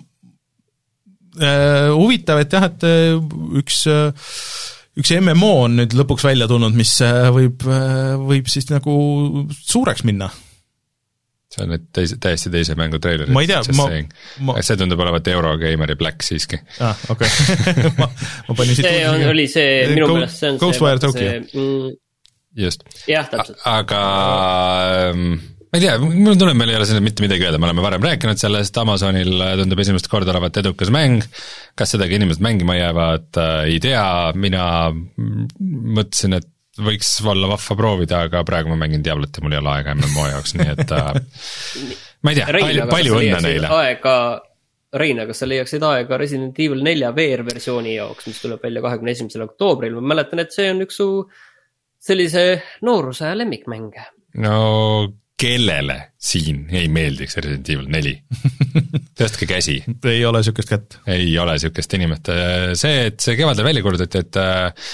huvitav, et jah, et äh, üks äh, üks MMO on nüüd lõpuks välja tulnud, mis võib, võib siis nagu suureks minna. see on nüüd teise, täiesti teise mängu treiler. ma ei tea, ma, ma see tundub olevat Eurogeimeri Black siiski. aa, ah, okei okay. [laughs] ma, ma panin siit see on, oli see, minu meelest see on Ghostwire Tokyo. Mm, just. jah, täpselt. aga ähm, ma ei tea, mul on tunne, et meil ei ole sellest mitte midagi öelda, me oleme varem rääkinud sellest, Amazonil tundub esimest korda olevat edukas mäng, kas seda ka inimesed mängima jäävad äh,, ei tea, mina mõtlesin, et võiks olla vahva proovida, aga praegu ma mängin Diablot ja mul ei ole aega MMO jaoks, nii et äh, [laughs] ma ei tea, palju, palju õnne neile. aega, Rein, kas sa leiaksid aega Resident Evil nelja VR-versiooni jaoks, mis tuleb välja kahekümne esimesel oktoobril, ma mäletan, et see on üks su sellise nooruse lemmikmänge. no kellele siin ei meeldiks Resident Evil neli? [laughs] tõstke käsi. ei ole niisugust kätt. ei ole niisugust inimest, see, et see kevadel välja kuulutati, et äh,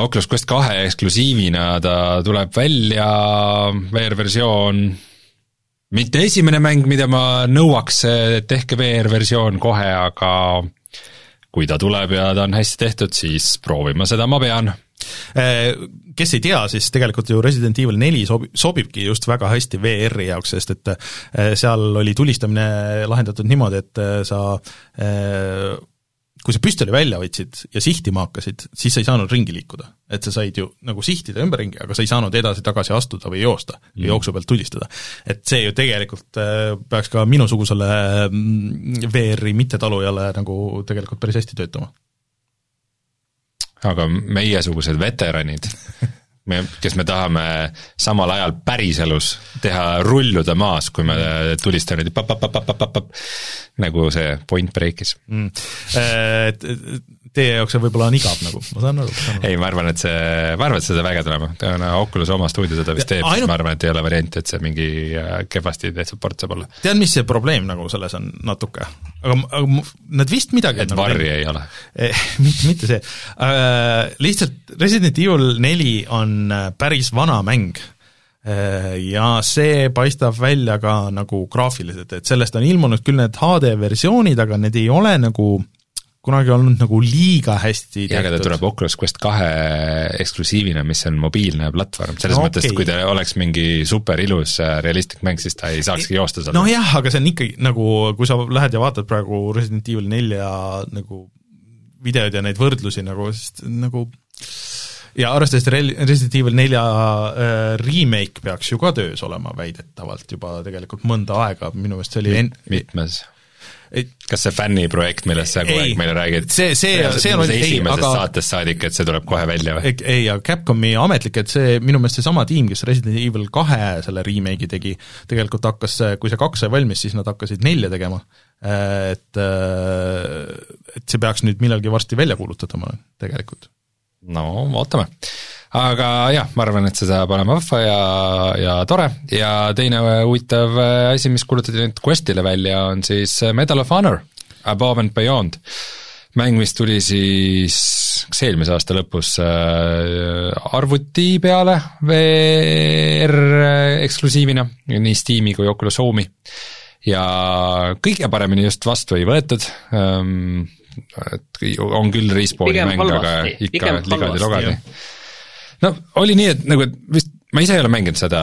Oculus Quest kahe eksklusiivina ta tuleb välja, VR-versioon, mitte esimene mäng, mida ma nõuaks, et tehke VR-versioon kohe, aga kui ta tuleb ja ta on hästi tehtud, siis proovima seda ma pean kes ei tea, siis tegelikult ju Resident Evil neli sobi-, sobibki just väga hästi VR-i jaoks, sest et äh, seal oli tulistamine lahendatud niimoodi, et äh, sa kui sa püstoli välja võtsid ja sihtima hakkasid, siis sa ei saanud ringi liikuda. et sa said ju nagu sihtida ümberringi, aga sa ei saanud edasi-tagasi astuda või joosta mm. ja jooksu pealt tulistada. et see ju tegelikult äh, peaks ka minusugusele mm, VR-i mittetalujale nagu tegelikult päris hästi töötama. Aga meiesugused veteranid me, kes me tahame samal ajal päriselus teha rulluda maas, kui me tulistame niimoodi pap-pap-pap-pap-pap, nagu see Point Break'is mm.. Et teie jaoks see võib-olla on igav nagu, ma saan aru. ei, ma arvan, et see, ma arvan, et seda väga tulema, kuna Oculus oma stuudio seda vist teeb siis ma arvan, et ei ole varianti, et see mingi äh, kehvasti tehtud port saab olla. tead, mis see probleem nagu selles on natuke? Aga, aga nad vist midagi et nagu varri ei ole. Eh,? [laughs] mitte, mitte see. Äh,, lihtsalt Resident Evil neli on äh, päris vana mäng. Äh, ja see paistab välja ka nagu graafiliselt, et sellest on ilmunud küll need HD versioonid, aga need ei ole nagu kunagi olnud nagu liiga hästi jaa, aga ta tuleb Oculus Quest kahe eksklusiivina, mis on mobiilne platvorm, selles no, mõttes okay., et kui ta oleks mingi super ilus äh, realistlik mäng, siis ta ei saakski joosta seal. nojah, aga see on ikkagi nagu, kui sa lähed ja vaatad praegu Resident Evil nelja nagu videod ja neid võrdlusi nagu, sest nagu ja arvestades, et Resident Evil nelja äh, remake peaks ju ka töös olema väidetavalt juba tegelikult mõnda aega, minu meelest see oli en-... mitmes? Kas see fänniprojekt, millest sa kogu aeg meile räägid? see, see, see on esimesest aga... saatest saadik, et see tuleb kohe välja või? ei, aga Capcomi ametlik, et see, minu meelest seesama tiim, kes Resident Evil kahe selle remake'i tegi, tegelikult hakkas, kui see kaks sai valmis, siis nad hakkasid nelja tegema. Et, et see peaks nüüd millalgi varsti välja kuulutatama tegelikult. no vaatame aga jah, ma arvan, et see saab olema vahva ja, ja tore ja teine huvitav asi, mis kuulutati nüüd Questile välja, on siis Medal of Honor, Above and Beyond. mäng, mis tuli siis kas eelmise aasta lõpus äh, arvuti peale VR eksklusiivina, nii Steam'i kui Oculus Home'i. ja kõige paremini just vastu ei võetud ähm,, et on küll Respawni mäng, aga ikka ligadi-logadi no oli nii, et nagu, et vist ma ise ei ole mänginud seda,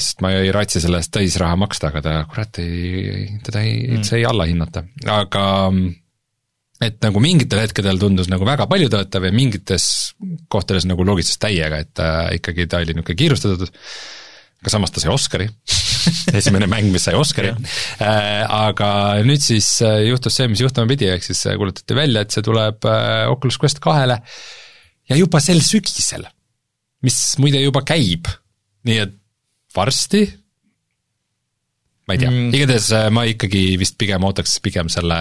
sest ma ei raatsi selle eest täisraha maksta, aga ta kurat ei, teda ei mm., üldse ei allahinnata, aga et nagu mingitel hetkedel tundus nagu väga palju töötav ja mingites kohtades nagu loogitses täiega, et äh, ikkagi ta oli niisugune kiirustatud, aga samas ta sai Oscari. [laughs] Esimene mäng, mis sai Oscari. Äh,, aga nüüd siis äh, juhtus see, mis juhtuma pidi, ehk siis kuulutati välja, et see tuleb äh, Oculus Quest kahele ja juba sel sügisel mis muide juba käib, nii et varsti, ma ei tea mm., igatahes äh, ma ikkagi vist pigem ootaks pigem selle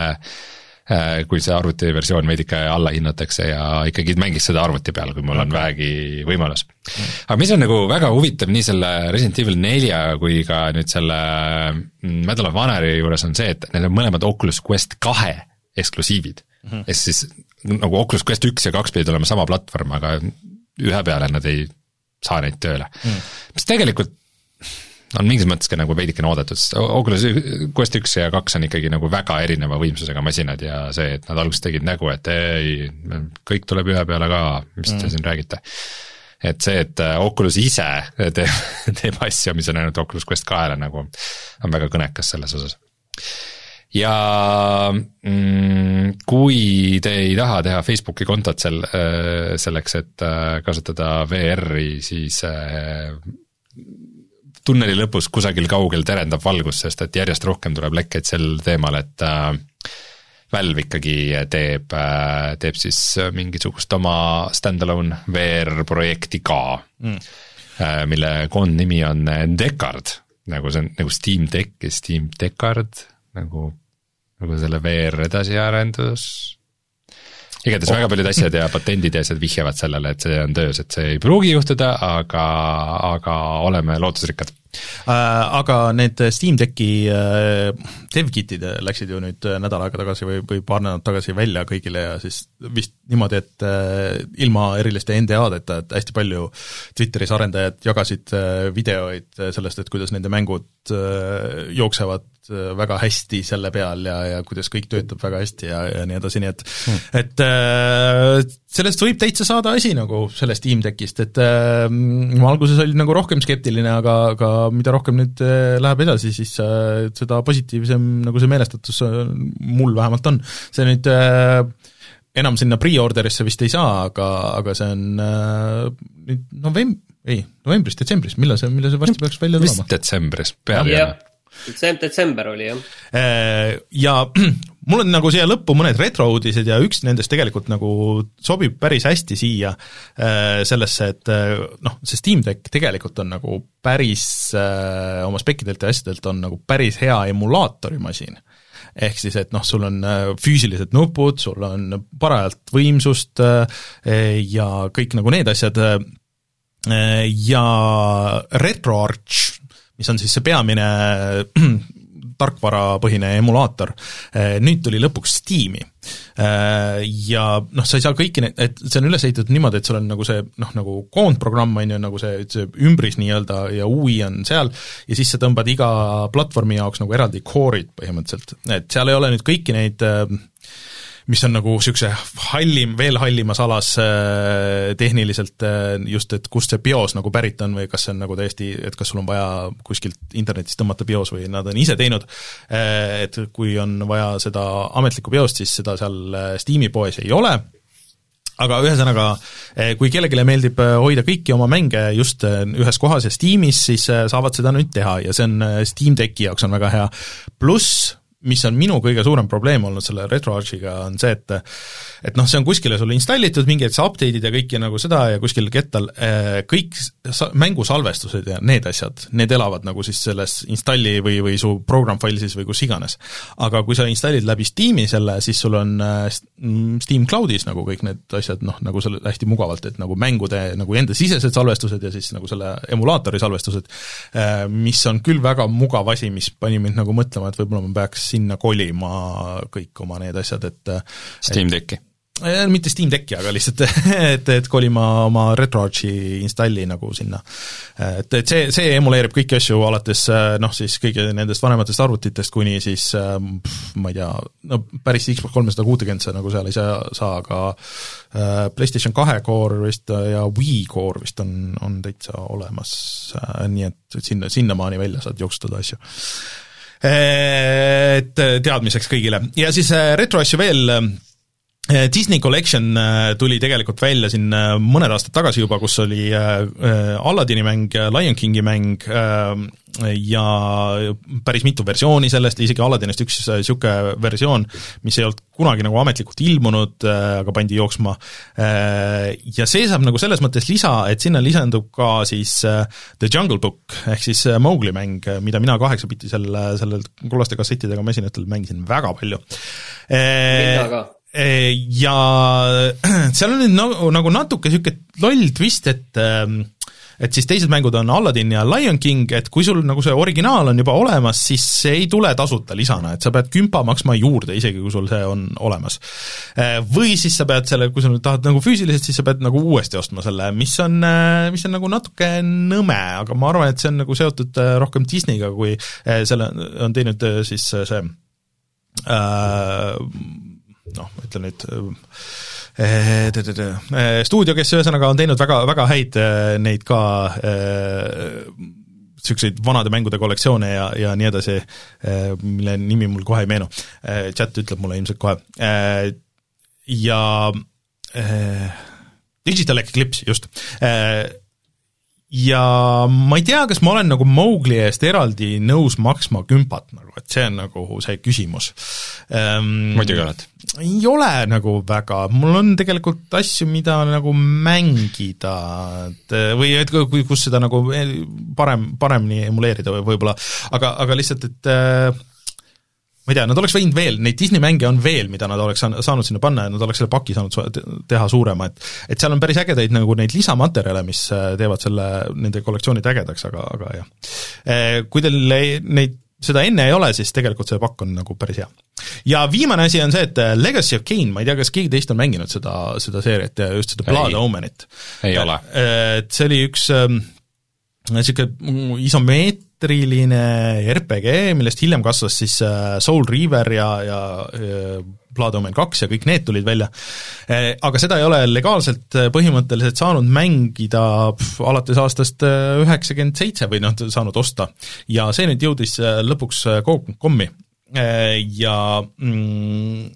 äh, kui see arvutiversioon veidike alla hinnatakse ja ikkagi mängiks seda arvuti peal, kui mul on vähegi võimalus. aga mis on nagu väga huvitav nii selle Resident Evil nelja kui ka nüüd selle mm, Medal of Honori juures on see, et need on mõlemad Oculus Quest kahe eksklusiivid mm. -hmm. ehk siis nagu Oculus Quest üks ja kaks pidid olema sama platvorm, aga ühe peale nad ei saa neid tööle mm.. mis tegelikult on mingis mõttes ka nagu veidikene oodatud, sest Oculus Quest üks ja kaks on ikkagi nagu väga erineva võimsusega masinad ja see, et nad alguses tegid nägu, et ei, kõik tuleb ühe peale ka, mis te mm. siin räägite. et see, et Oculus ise teeb, [laughs] teeb asju, mis on ainult Oculus Quest kahele nagu, on väga kõnekas selles osas ja mm, kui te ei taha teha Facebooki kontot sel, äh, selleks, et äh, kasutada VR-i, siis äh, tunneli lõpus kusagil kaugel terendab valgus, sest et järjest rohkem tuleb lekkeid sel teemal, et Valve ikkagi teeb, teeb siis mingisugust oma stand-alone VR projekti ka mm., mille koondnimi on Decard, nagu see on nagu Steam Deck ja Steam Decard, nagu nagu selle VR edasiarendus, igatahes oh. väga paljud asjad ja patendid ja asjad vihjavad sellele, et see on töös, et see ei pruugi juhtuda, aga, aga oleme lootusrikkad äh,. Aga need Steam Decki äh, dev-kit'id läksid ju nüüd nädal aega tagasi või, või paar nädalat tagasi välja kõigile ja siis vist niimoodi, et äh, ilma eriliste NDA-deta, et hästi palju Twitteris arendajad jagasid äh, videoid sellest, et kuidas nende mängud äh, jooksevad Äh, väga hästi selle peal ja, ja kuidas kõik töötab väga hästi ja, ja nii edasi, nii et hmm. et äh, sellest võib täitsa saada asi nagu sellest Teamdeckist, et äh, ma alguses olin nagu rohkem skeptiline, aga, aga mida rohkem nüüd äh, läheb edasi, siis äh, seda positiivsem nagu see meelestatus äh, mul vähemalt on. see nüüd äh, enam sinna pre-order'isse vist ei saa, aga, aga see on äh, nüüd novemb-, ei, novembris-detsembris, millal see, millal see varsti peaks välja tulema? vist detsembris, peab jääma. detsember oli jah. Äh, ja [clears throat] mul on nagu siia lõppu mõned retro-uudised ja üks nendest tegelikult nagu sobib päris hästi siia äh, sellesse, et noh, see Steam Deck tegelikult on nagu päris oma spekkidelt ja asjadelt on nagu päris hea emulaatorimasin ehk siis, et noh, sul on füüsilised nupud, sul on parajalt võimsust ja kõik nagu need asjad, Äh, ja RetroArch, mis on siis see peamine [clears throat] tarkvarapõhine emulaator, äh, nüüd tuli lõpuks Steam'i. Äh, ja noh, sa ei saa kõiki neid, et see on üles ehitatud niimoodi, et sul on nagu see noh, nagu koondprogramm on ju, nagu see, see ümbris nii-öelda ja UI on seal, ja siis sa tõmbad iga platvormi jaoks nagu eraldi core'id põhimõtteliselt, et seal ei ole nüüd kõiki neid äh, mis on nagu niisuguse hallim, veel hallimas alas äh, tehniliselt äh, just, et kust see bios nagu pärit on või kas see on nagu täiesti, et kas sul on vaja kuskilt internetist tõmmata bios või nad on ise teinud, äh, et kui on vaja seda ametlikku biost, siis seda seal Steam'i poes ei ole, aga ühesõnaga, kui kellelegi meeldib hoida kõiki oma mänge just ühes kohas ja Steamis, siis saavad seda nüüd teha ja see on Steam Decki jaoks on väga hea, pluss mis on minu kõige suurem probleem olnud selle RetroArchiga, on see, et et noh, see on kuskile sulle installitud, mingid update'id ja kõike nagu seda ja kuskil kettal, eh, kõik sa-, mängusalvestused ja need asjad, need elavad nagu siis selles installi või, või su program file'is või kus iganes. aga kui sa installid läbi Steam'i selle, siis sul on eh, Steam Cloud'is nagu kõik need asjad noh, nagu selle hästi mugavalt, et nagu mängude nagu enda sisesed salvestused ja siis nagu selle emulaatori salvestused, eh, mis on küll väga mugav asi, mis pani mind nagu mõtlema, et võib-olla ma peaks sinna kolima kõik oma need asjad, et Steam Decki? Äh, mitte Steam Decki, aga lihtsalt [laughs] et, et kolima oma RetroArchi installi nagu sinna. et, et see, see emuleerib kõiki asju, alates äh, noh, siis kõigi nendest vanematest arvutitest kuni siis ma ei tea, no päris Xbox kolmesada kuutekümmet sa nagu seal ei saa, saa, aga PlayStation kahe core vist ja Wii core vist on, on täitsa olemas, nii et sinna, sinnamaani välja saad jooksutada asju et teadmiseks kõigile. Ja siis äh, retroasju veel Disney Collection äh, tuli tegelikult välja siin mõned aastad tagasi juba, kus oli Aladdini mäng, Lion Kingi mäng ja päris mitu versiooni sellest, isegi Aladdinist üks niisugune versioon, mis ei olnud kunagi nagu ametlikult ilmunud, aga pandi jooksma, ja see saab nagu selles mõttes lisa, et sinna lisandub ka siis The Jungle Book ehk siis Mowgli mäng, mida mina kaheksabitisel sellel kollaste kassettidega masinatel mängisin väga palju. mina ka ja [clears throat] seal on nüüd nagu, nagu natuke niisugune loll twist, et et siis teised mängud on Aladdin ja Lion King, et kui sul nagu see originaal on juba olemas, siis see ei tule tasuta lisana, et sa pead kümpa maksma juurde, isegi kui sul see on olemas. Või siis sa pead selle, kui sa nüüd tahad nagu füüsiliselt, siis sa pead nagu uuesti ostma selle, mis on, mis on nagu natuke nõme, aga ma arvan, et see on nagu seotud rohkem Disneyga, kui selle on teinud siis see äh, noh, ütle nüüd Eh, eh, stuudio, kes ühesõnaga on teinud väga, väga häid eh, neid ka niisuguseid vanade mängude kollektsioone ja, ja nii edasi, mille nimi mul kohe ei meenu. Chat ütleb mulle ilmselt kohe. Ja Digital Eclipse, just ja ma ei tea, kas ma olen nagu Mowgli eest eraldi nõus maksma kümpat nagu, et see on nagu see küsimus ähm,. muidugi oled. ei ole nagu väga, mul on tegelikult asju, mida nagu mängida, et või et kui, kus seda nagu parem, paremini emuleerida või võib-olla, aga, aga lihtsalt, et äh, ma ei tea, nad oleks võinud veel, neid Disney mänge on veel, mida nad oleks saanud sinna panna ja nad oleks selle paki saanud teha suurema, et et seal on päris ägedaid nagu neid lisamaterjale, mis äh, teevad selle, nende kollektsioonid ägedaks, aga, aga jah. Äh, kui teil ei, neid seda enne ei ole, siis tegelikult see pakk on nagu päris hea. ja viimane asi on see, et äh, Legacy of Kain, ma ei tea, kas keegi teist on mänginud seda, seda seeriat ja just seda Blood Omenit. ei ole. Et see oli üks niisugune isomeet-, teatriline RPG, millest hiljem kasvas siis äh, Soul Reaver ja, ja äh, Blood Omen kaks ja kõik need tulid välja, äh, aga seda ei ole legaalselt põhimõtteliselt saanud mängida pff, alates aastast üheksakümmend seitse või noh, saanud osta. ja see nüüd jõudis lõpuks Coop.com-i ja mm,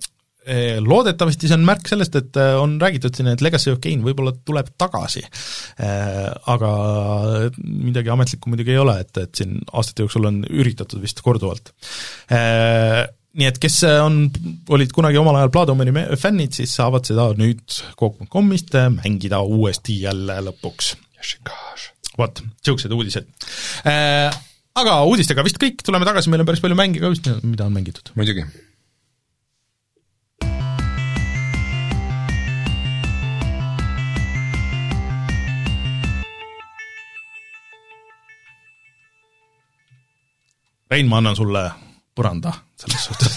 loodetavasti see on märk sellest, et eh, on räägitud siin, et Legacy of Kain võib-olla tuleb tagasi. Eh, aga midagi ametlikku muidugi ei ole, et, et siin aastate jooksul on üritatud vist korduvalt. Nii et kes on, olid kunagi omal ajal Blood-Omani fännid, siis saavad seda nüüd Coop.comist mängida uuesti jälle lõpuks. vot, niisugused uudised aga uudistega vist kõik, tuleme tagasi, meil on päris palju mänge ka vist, mida on mängitud. muidugi Rein, ma annan sulle põranda selles suhtes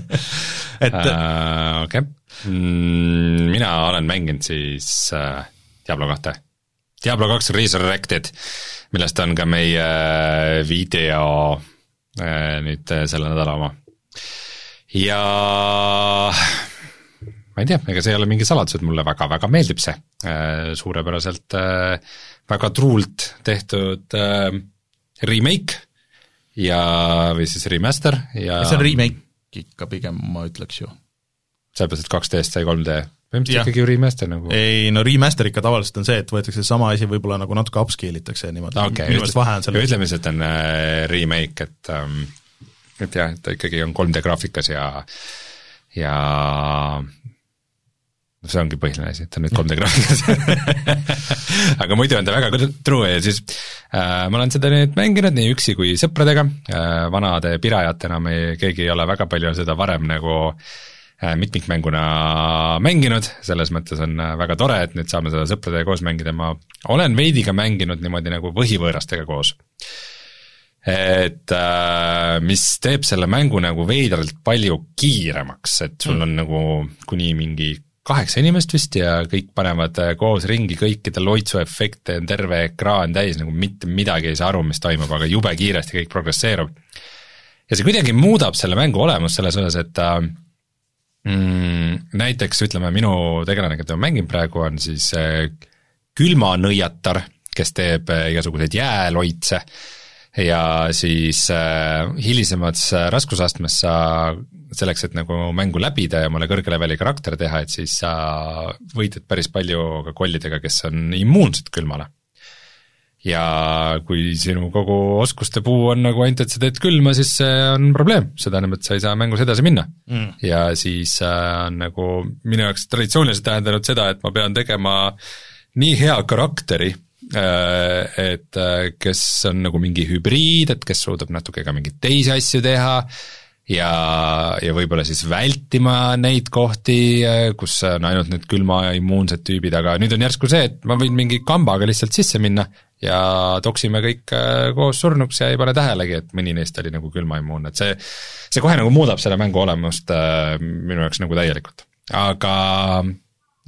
[laughs] et uh, okei okay. mm,, mina olen mänginud siis uh, Diablo kahte. Diablo kaks Resurrected, millest on ka meie video uh, nüüd selle nädala oma. ja ma ei tea, ega see ei ole mingi saladus, et mulle väga-väga meeldib see uh,, suurepäraselt uh, väga truult tehtud uh, remake ja, või siis remaster ja see on remake ikka pigem, ma ütleks ju. sellepärast, et 2D-st sai 3D, põhimõtteliselt ikkagi ju remaster nagu. ei no remaster ikka tavaliselt on see, et võetakse sama asi võib-olla nagu natuke upscale itakse niimoodi okay,, minu meelest vahe on selles. ütleme et on äh, remake, et ähm, et jah, et ta ikkagi on 3D graafikas ja ja no see ongi põhiline asi, et ta on nüüd 3D graafikas [laughs] aga muidu on ta väga true ja siis äh, ma olen seda nüüd mänginud nii üksi kui sõpradega. Äh,, vanade pirajatena me keegi ei ole väga palju seda varem nagu äh, mitmikmänguna mänginud, selles mõttes on äh, väga tore, et nüüd saame seda sõpradega koos mängida, ma olen veidi ka mänginud niimoodi nagu põhivõõrastega koos. Et äh, mis teeb selle mängu nagu veidralt palju kiiremaks, et sul mm. on nagu kuni mingi kaheksa inimest vist ja kõik panevad äh, koos ringi kõikide loitsuefekte, on terve ekraan täis, nagu mitte midagi ei saa aru, mis toimub, aga jube kiiresti kõik progresseerub. ja see kuidagi muudab selle mängu olemust selles osas, et äh, mm, näiteks ütleme, minu tegelane, keda ma mängin praegu, on siis äh, külmanõiatar, kes teeb igasuguseid jääloitse ja siis äh, hilisemas raskusastmes sa selleks, et nagu mängu läbida ja mulle kõrge leveli karakter teha, et siis sa võitled päris palju ka kollidega, kes on immuunsed külmale. ja kui sinu kogu oskuste puu on nagu ainult, et sa teed külma, siis see on probleem, see tähendab, et sa ei saa mängus edasi minna. Mm.. ja siis äh, on nagu minu jaoks traditsiooniliselt tähendanud seda, et ma pean tegema nii hea karakteri, äh, et äh, kes on nagu mingi hübriid, et kes suudab natuke ka mingeid teisi asju teha ja, ja võib-olla siis vältima neid kohti, kus on ainult need külma ja immuunsed tüübid, aga nüüd on järsku see, et ma võin mingi kambaga lihtsalt sisse minna ja toksime kõik äh, koos surnuks ja ei pane tähelegi, et mõni neist oli nagu külmaimmuunne, et see, see kohe nagu muudab selle mängu olemust äh, minu jaoks nagu täielikult. aga,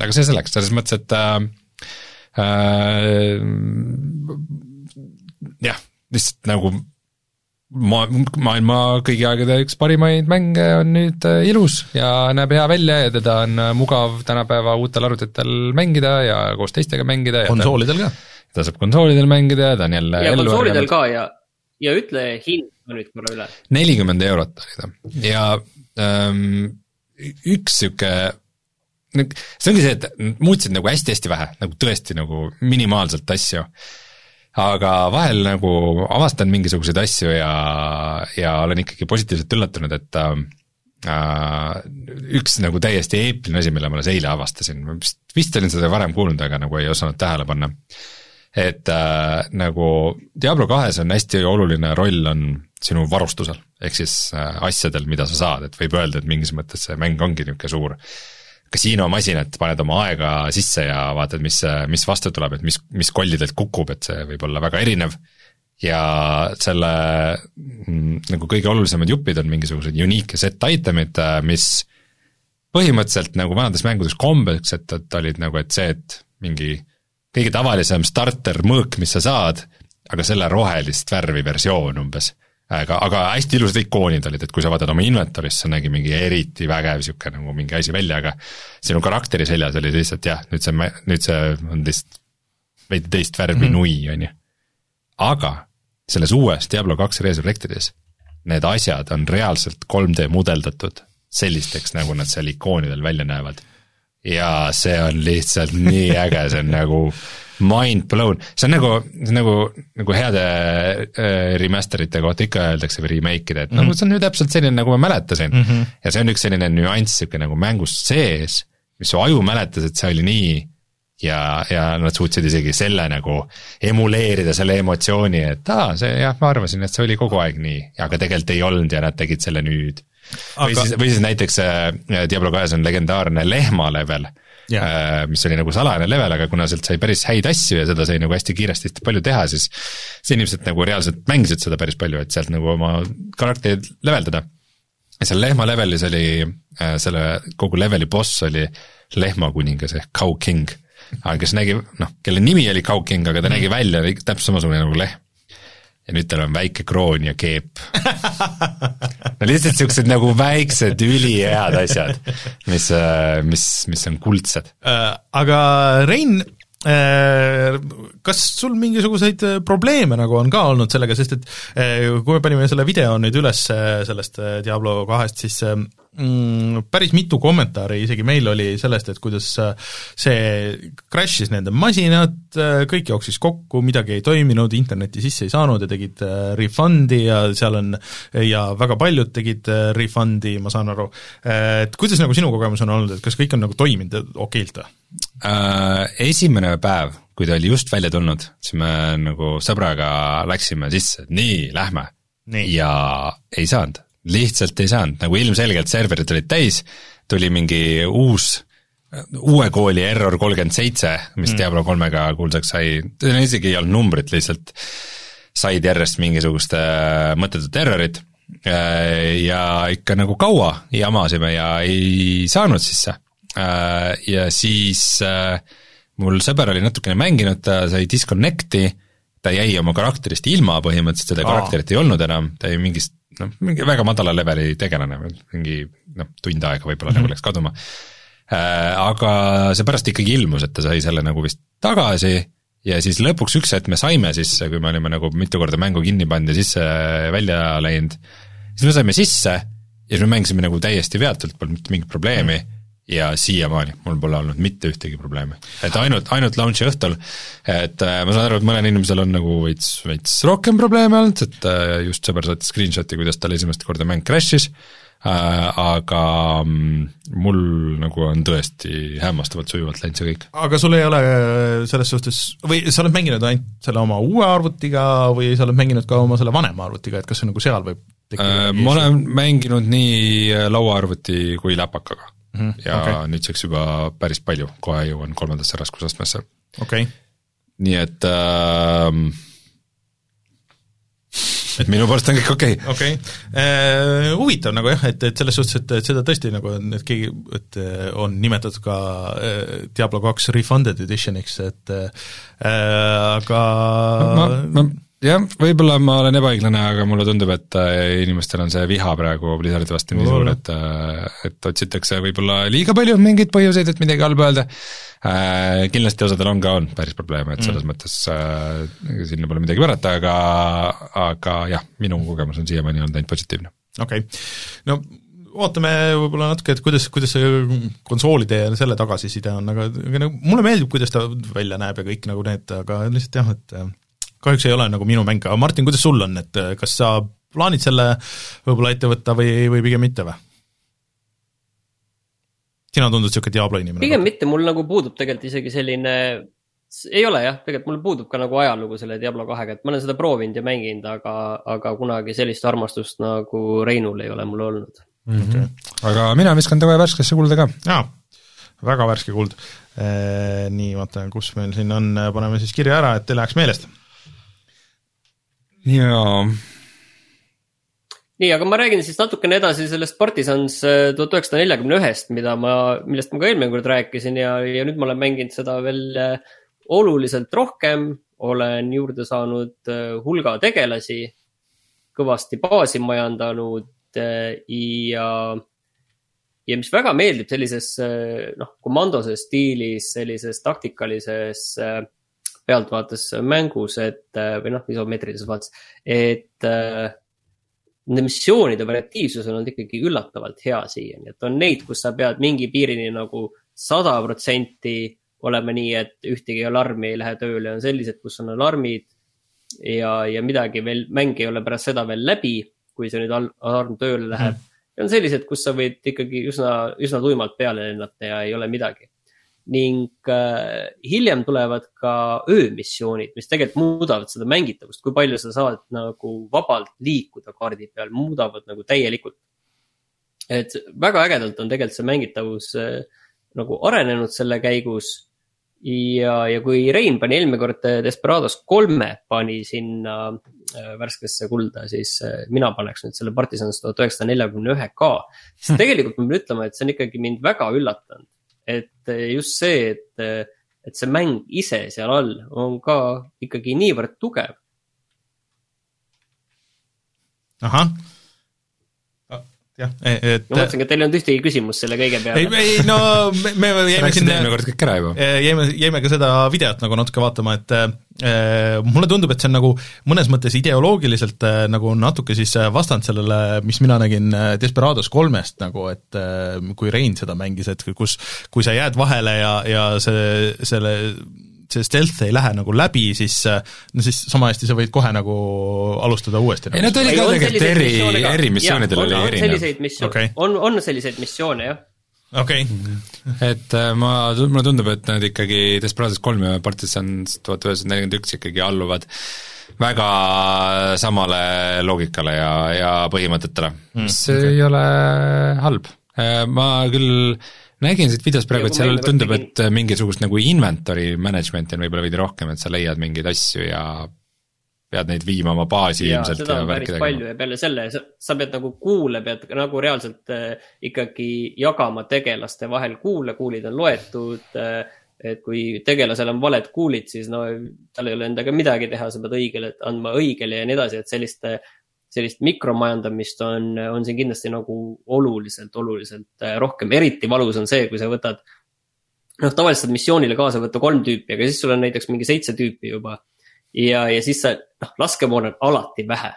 aga see selleks, selles mõttes, et äh, äh, jah, lihtsalt nagu ma-, maailma kõigi aegade üks parimaid mänge on nüüd äh, ilus ja näeb hea välja ja teda on äh, mugav tänapäeva uutel arvutitel mängida ja koos teistega mängida. konsoolidel ka? ta saab konsoolidel mängida ja ta on jälle ja konsoolidel ka ja, ja ütle hind nüüd korra üle. nelikümmend eurot oli ta ja ähm, üks sihuke see ongi see, et muutsid nagu hästi-hästi vähe, nagu tõesti nagu minimaalselt asju aga vahel nagu avastan mingisuguseid asju ja, ja olen ikkagi positiivselt üllatunud, et äh, üks nagu täiesti eepiline asi, mille ma alles eile avastasin, ma vist, vist olin seda varem kuulnud, aga nagu ei osanud tähele panna. et äh, nagu Diablo kahes on hästi oluline roll on sinu varustusel, ehk siis äh, asjadel, mida sa saad, et võib öelda, et mingis mõttes see mäng ongi niisugune suur kasiinomasinat, paned oma aega sisse ja vaatad, mis, mis vastu tuleb, et mis, mis kollidelt kukub, et see võib olla väga erinev. ja selle mm, nagu kõige olulisemad jupid on mingisugused unique set item'id, mis põhimõtteliselt nagu vanades mängudes kombeks, et, et olid nagu, et see, et mingi kõige tavalisem starter mõõk, mis sa saad, aga selle rohelist värvi versioon umbes aga, aga hästi ilusad ikoonid olid, et kui sa vaatad oma inventory'sse, nägi mingi eriti vägev niisugune nagu mingi asi välja, aga sinu karakteri seljas oli lihtsalt jah, nüüd see, nüüd see on lihtsalt veidi teist värvi mm -hmm. nui, on ju. aga selles uues Diablo kaks Resurrectedis need asjad on reaalselt 3D mudeldatud sellisteks, nagu nad seal ikoonidel välja näevad. Ja see on lihtsalt nii [laughs] äge, see on nagu mind blown, see on nagu, nagu, nagu heade äh, remaster ite kohta ikka öeldakse või remake'ide, et mm -hmm. nagu see on ju täpselt selline, nagu ma mäletasin mm. -hmm. ja see on üks selline nüanss sihuke nagu mängus sees, mis su aju mäletas, et see oli nii ja, ja nad suutsid isegi selle nagu emuleerida, selle emotsiooni, et aa, see jah, ma arvasin, et see oli kogu aeg nii, aga tegelikult ei olnud ja nad tegid selle nüüd aga.... või siis, või siis näiteks äh, Diablo kahes on legendaarne lehma level Yeah. mis oli nagu salajane level, aga kuna sealt sai päris häid asju ja seda sai nagu hästi kiiresti hästi palju teha, siis siis inimesed nagu reaalselt mängisid seda päris palju, et sealt nagu oma karakterit leveldada. ja seal lehma levelis oli, äh, selle kogu leveli boss oli lehmakuningas ehk Cow King. Aga kes nägi, noh, kelle nimi oli Cow King, aga ta mm. nägi välja täpselt samasugune nagu lehm ja nüüd tal on väike kroon ja keep [laughs] no lihtsalt siuksed nagu väiksed ülihead asjad, mis, äh, mis, mis on kuldsed äh,. aga Rein äh,, kas sul mingisuguseid probleeme nagu on ka olnud sellega, sest et kui me panime selle video nüüd üles sellest Diablo kahest, siis mm, päris mitu kommentaari isegi meil oli sellest, et kuidas äh, see crash'is nende masinad, äh, kõik jooksis kokku, midagi ei toiminud, internetti sisse ei saanud ja tegid äh, refund'i ja seal on, ja väga paljud tegid refund'i, ma saan aru, et kuidas nagu sinu kogemus on olnud, et kas kõik on nagu toiminud okeilt või? Esimene päev, kui ta oli just välja tulnud, siis me nagu sõbraga läksime sisse, et nii, lähme. ja ei saanud lihtsalt ei saanud, nagu ilmselgelt serverid olid täis, tuli mingi uus, uue kooli error kolmkümmend seitse, mis mm. Diablo kolmega kuulsaks sai, isegi ei olnud numbrit, lihtsalt said järjest mingisugust äh, mõttetut errorit äh, ja ikka nagu kaua jamasime ja ei saanud sisse. Äh, ja siis mul sõber oli natukene mänginud, ta sai disconnect'i, ta jäi oma karakterist ilma põhimõtteliselt, seda karakterit ei olnud enam, ta jäi mingist noh, mingi väga madala leveli tegelane, mingi noh, tund aega võib-olla mm -hmm. nagu läks kaduma äh,. Aga see pärast ikkagi ilmus, et ta sai selle nagu vist tagasi ja siis lõpuks üks hetk me saime sisse, kui me olime nagu mitu korda mängu kinni pannud ja sisse-välja läinud, siis me saime sisse ja siis me mängisime nagu täiesti veatult, polnud mitte mingit probleemi mm. -hmm ja siiamaani mul pole olnud mitte ühtegi probleemi. et ainult, ainult launch'i õhtul, et äh, ma saan aru, et mõnel inimesel on nagu veits, veits rohkem probleeme olnud, et äh, just sõber saatis screenshot'i, kuidas tal esimest korda mäng crash'is äh,, aga mm, mul nagu on tõesti hämmastavalt sujuvalt läinud see kõik. aga sul ei ole selles suhtes, või sa oled mänginud ainult selle oma uue arvutiga või sa oled mänginud ka oma selle vanema arvutiga, et kas see nagu seal võib tekkida äh, ma olen mänginud nii lauaarvuti kui läpakaga mm. -hmm. ja okay. nüüdseks juba päris palju, kohe jõuan kolmandasse raskusastmesse. okei okay.. nii et äh, et minu poolest on kõik okei okay.. okei okay. uh,, huvitav nagu jah, et, et selles suhtes, et, et seda tõesti nagu, et keegi, et äh, on nimetatud ka uh, Diablo kaks Refunded Edition'iks, et uh, aga ma, ma jah, võib-olla ma olen ebaõiglane, aga mulle tundub, et äh, inimestel on see viha praegu Blizzardi vastu nii suur, et, äh, et otsitakse võib-olla liiga palju mingeid põhjuseid, et midagi halba öelda äh,. kindlasti osadel on ka, on päris probleeme, et selles mm. mõttes äh, sinna pole midagi pärata, aga, aga jah, minu kogemus on siiamaani olnud ainult positiivne. okei okay., no ootame võib-olla natuke, et kuidas, kuidas see konsoolide ja selle tagasiside on, aga, aga nagu mulle meeldib, kuidas ta välja näeb ja kõik nagu need, aga lihtsalt jah, et kahjuks ei ole nagu minu mäng, aga Martin, kuidas sul on, et äh, kas sa plaanid selle võib-olla ette võtta või, või pigem mitte või? sina tundud niisugune Diablo inimene. pigem mitte, mul nagu puudub tegelikult isegi selline, ei ole jah, tegelikult mul puudub ka nagu ajalugu selle Diablo kahega, et ma olen seda proovinud ja mänginud, aga, aga kunagi sellist armastust nagu Reinul ei ole mul olnud mm. -hmm. Okay. aga mina viskan kohe värskesse kulda ka. jaa, väga värske kuld. Nii, vaata, kus meil siin on, paneme siis kirja ära, et ei läheks meelest jaa. nii, aga ma räägin siis natukene edasi sellest Partisans äh, tuhat üheksasada neljakümne ühest, mida ma, millest ma ka eelmine kord rääkisin ja, ja nüüd ma olen mänginud seda veel äh, oluliselt rohkem. olen juurde saanud äh, hulga tegelasi, kõvasti baasi majandanud ja ja mis väga meeldib sellises noh, komandose stiilis, sellises taktikalises äh, pealtvaates mängus, et või noh, isomeetrilises vaates, et nende missioonide variatiivsus on olnud ikkagi üllatavalt hea siiani, et on neid, kus sa pead mingi piirini nagu sada protsenti olema nii, et ühtegi alarmi ei lähe tööle, on sellised, kus on alarmid ja, ja midagi veel, mäng ei ole pärast seda veel läbi, kui see nüüd alarm tööle läheb. Mm.. ja on sellised, kus sa võid ikkagi üsna, üsna tuimalt peale lennata ja ei ole midagi ning äh, hiljem tulevad ka öömissioonid, mis tegelikult muudavad seda mängitavust, kui palju sa saad nagu vabalt liikuda kaardi peal, muudavad nagu täielikult. et väga ägedalt on tegelikult see mängitavus äh, nagu arenenud selle käigus. ja, ja kui Rein pani eelmine kord Desperados kolme pani sinna äh, värskesse kulda, siis äh, mina paneks nüüd selle Partisans tuhat üheksasada neljakümne ühe ka. siis tegelikult ma pean ütlema, et see on ikkagi mind väga üllatanud et eh, just see, et, eh, et see mäng ise seal all on ka ikkagi niivõrd tugev. ahah jah, e, et. ma mõtlesingi, et teil ei olnud ühtegi küsimust selle kõige peale. ei, ei no me, me [laughs] jäime sinna. eelmine kord kõik ära juba. E, jäime, jäime ka seda videot nagu natuke vaatama, et äh, mulle tundub, et see on nagu mõnes mõttes ideoloogiliselt äh, nagu natuke siis vastand sellele, mis mina nägin Desperados kolmest nagu, et äh, kui Rein seda mängis, et kus, kui sa jääd vahele ja, ja see, selle see stealth ei lähe nagu läbi, siis no siis sama hästi sa võid kohe nagu alustada uuesti. ei no ta oli ka tegelikult eri, eri missioonidel oli erinev. Okay. on, on selliseid missioone, jah okei okay. et äh, ma, mulle tundub, et nad ikkagi Desperados kolm ja Partisans tuhat üheksasada nelikümmend üks ikkagi alluvad väga samale loogikale ja, ja põhimõtetele mm,, mis okay. ei ole halb. Äh, ma küll nägin siit videost praegu, et seal tundub, et mingisugust nagu inventory management'i on võib-olla veidi rohkem, et sa leiad mingeid asju ja pead neid viima oma baasi ja, ilmselt. seda on päris palju ja peale selle sa, sa pead nagu kuule, pead nagu reaalselt äh, ikkagi jagama tegelaste vahel kuule, kuulid on loetud äh, et kui tegelasel on valed kuulid, siis no tal ei ole endaga midagi teha, sa pead õigele andma õigele ja nii edasi, et selliste sellist mikromajandamist on, on siin kindlasti nagu oluliselt, oluliselt äh, rohkem, eriti valus on see, kui sa võtad. noh, tavaliselt saad missioonile kaasa võtta kolm tüüpi, aga siis sul on näiteks mingi seitse tüüpi juba. ja, ja siis sa, noh, laskemoona on alati vähe.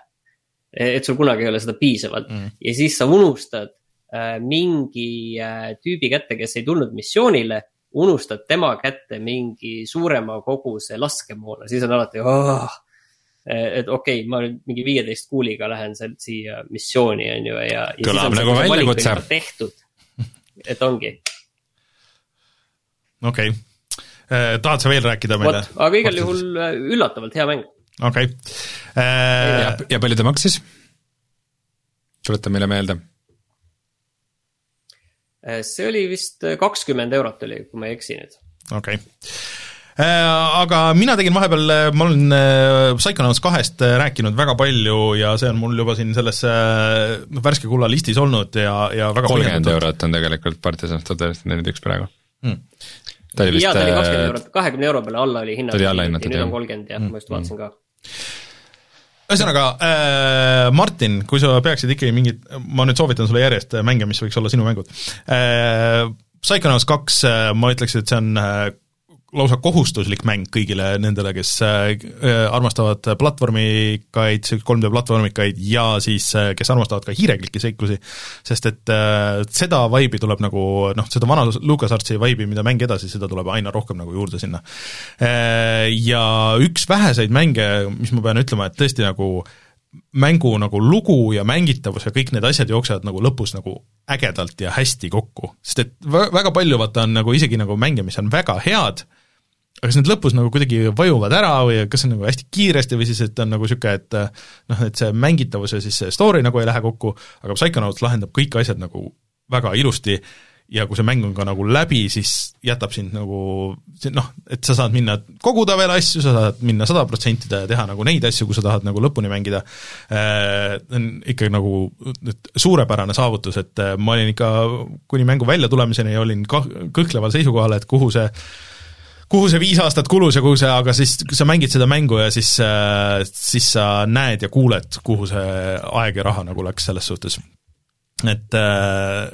et sul kunagi ei ole seda piisavalt mm. ja siis sa unustad äh, mingi äh, tüübi kätte, kes ei tulnud missioonile unustad tema kätte mingi suurema koguse laskemoona, siis on alati oh, et okei okay,, ma nüüd mingi viieteist kuuliga lähen sealt siia missiooni, on ju, ja. kõlab nagu väljakutse. tehtud, et ongi. okei okay., eh, tahad sa veel rääkida meile? aga igal juhul eh, üllatavalt hea mäng. okei okay. ja, palju ta maksis? tuleta meile meelde. see oli vist kakskümmend eurot oli, kui ma ei eksi nüüd. okei okay aga mina tegin vahepeal, äh, ma olen äh, Psychonauts kahest rääkinud väga palju ja see on mul juba siin selles noh, värske kulla listis olnud ja, ja väga kolmkümmend eurot on tegelikult Partisan tuhat üheksasada nelikümmend üks praegu hmm. ta oli vist jaa, ta oli kakskümmend eurot, kahekümne euro peale alla oli hinnad. ta oli alla hinnatud, jah. nüüd on kolmkümmend jah mm., ma just vaatasin ka ühesõnaga äh,, Martin, kui sa peaksid ikkagi mingit, ma nüüd soovitan sulle järjest mänge, mis võiks olla sinu mängud äh,. Psychonauts kaks, ma ütleks, et see on lausa kohustuslik mäng kõigile nendele, kes äh, äh, armastavad platvormikaid, 3D platvormikaid ja siis äh, kes armastavad ka hiirekliki seiklusi, sest et seda vibe'i tuleb nagu noh, seda vana LucasArtsi vibe'i, mida mäng edasi, seda tuleb aina rohkem nagu juurde sinna. Ja üks väheseid mänge, mis ma pean ütlema, et tõesti nagu mängu nagu lugu ja mängitavus ja kõik need asjad jooksevad nagu lõpus nagu ägedalt ja hästi kokku, sest et väga palju vaata on nagu isegi nagu mänge, mis on väga head, aga kas need lõpus nagu kuidagi vajuvad ära või kas see on nagu hästi kiiresti või siis, et on nagu niisugune, et noh, et see mängitavus ja siis see story nagu ei lähe kokku, aga Psychonauts lahendab kõik asjad nagu väga ilusti ja kui see mäng on ka nagu läbi, siis jätab sind nagu noh, et sa saad minna koguda veel asju, sa saad minna sada protsenti ja teha nagu neid asju, kui sa tahad nagu lõpuni mängida. Äh,, on ikka nagu suurepärane saavutus, et ma olin ikka kuni mängu väljatulemiseni olin kah-, kõhkleval seisukohal, et kuhu see kuhu see viis aastat kulus ja kuhu see, aga siis sa mängid seda mängu ja siis, äh, siis sa näed ja kuuled, kuhu see aeg ja raha nagu läks selles suhtes. et äh,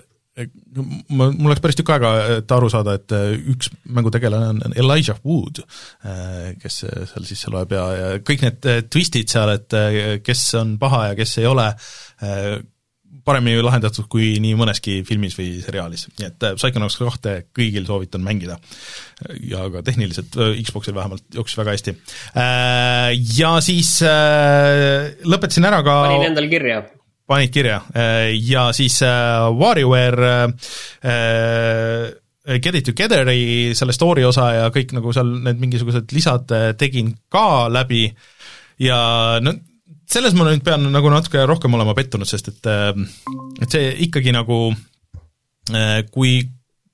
ma, mul läks päris tükk aega, et aru saada, et äh, üks mängutegelane on Elijah Wood, kes seal sisse loeb ja, ja kõik need twistid seal, et kes on paha ja kes ei ole, paremini lahendatud kui nii mõneski filmis või seriaalis, nii et Psychonauts kahte kõigil soovitan mängida. ja ka tehniliselt Xboxil vähemalt jooksis väga hästi. Ja siis lõpetasin ära ka panin endale kirja panid kirja ja siis WarioWare Get It Together'i selle story osa ja kõik nagu seal need mingisugused lisad tegin ka läbi ja no selles ma nüüd pean nagu natuke rohkem olema pettunud, sest et et see ikkagi nagu kui,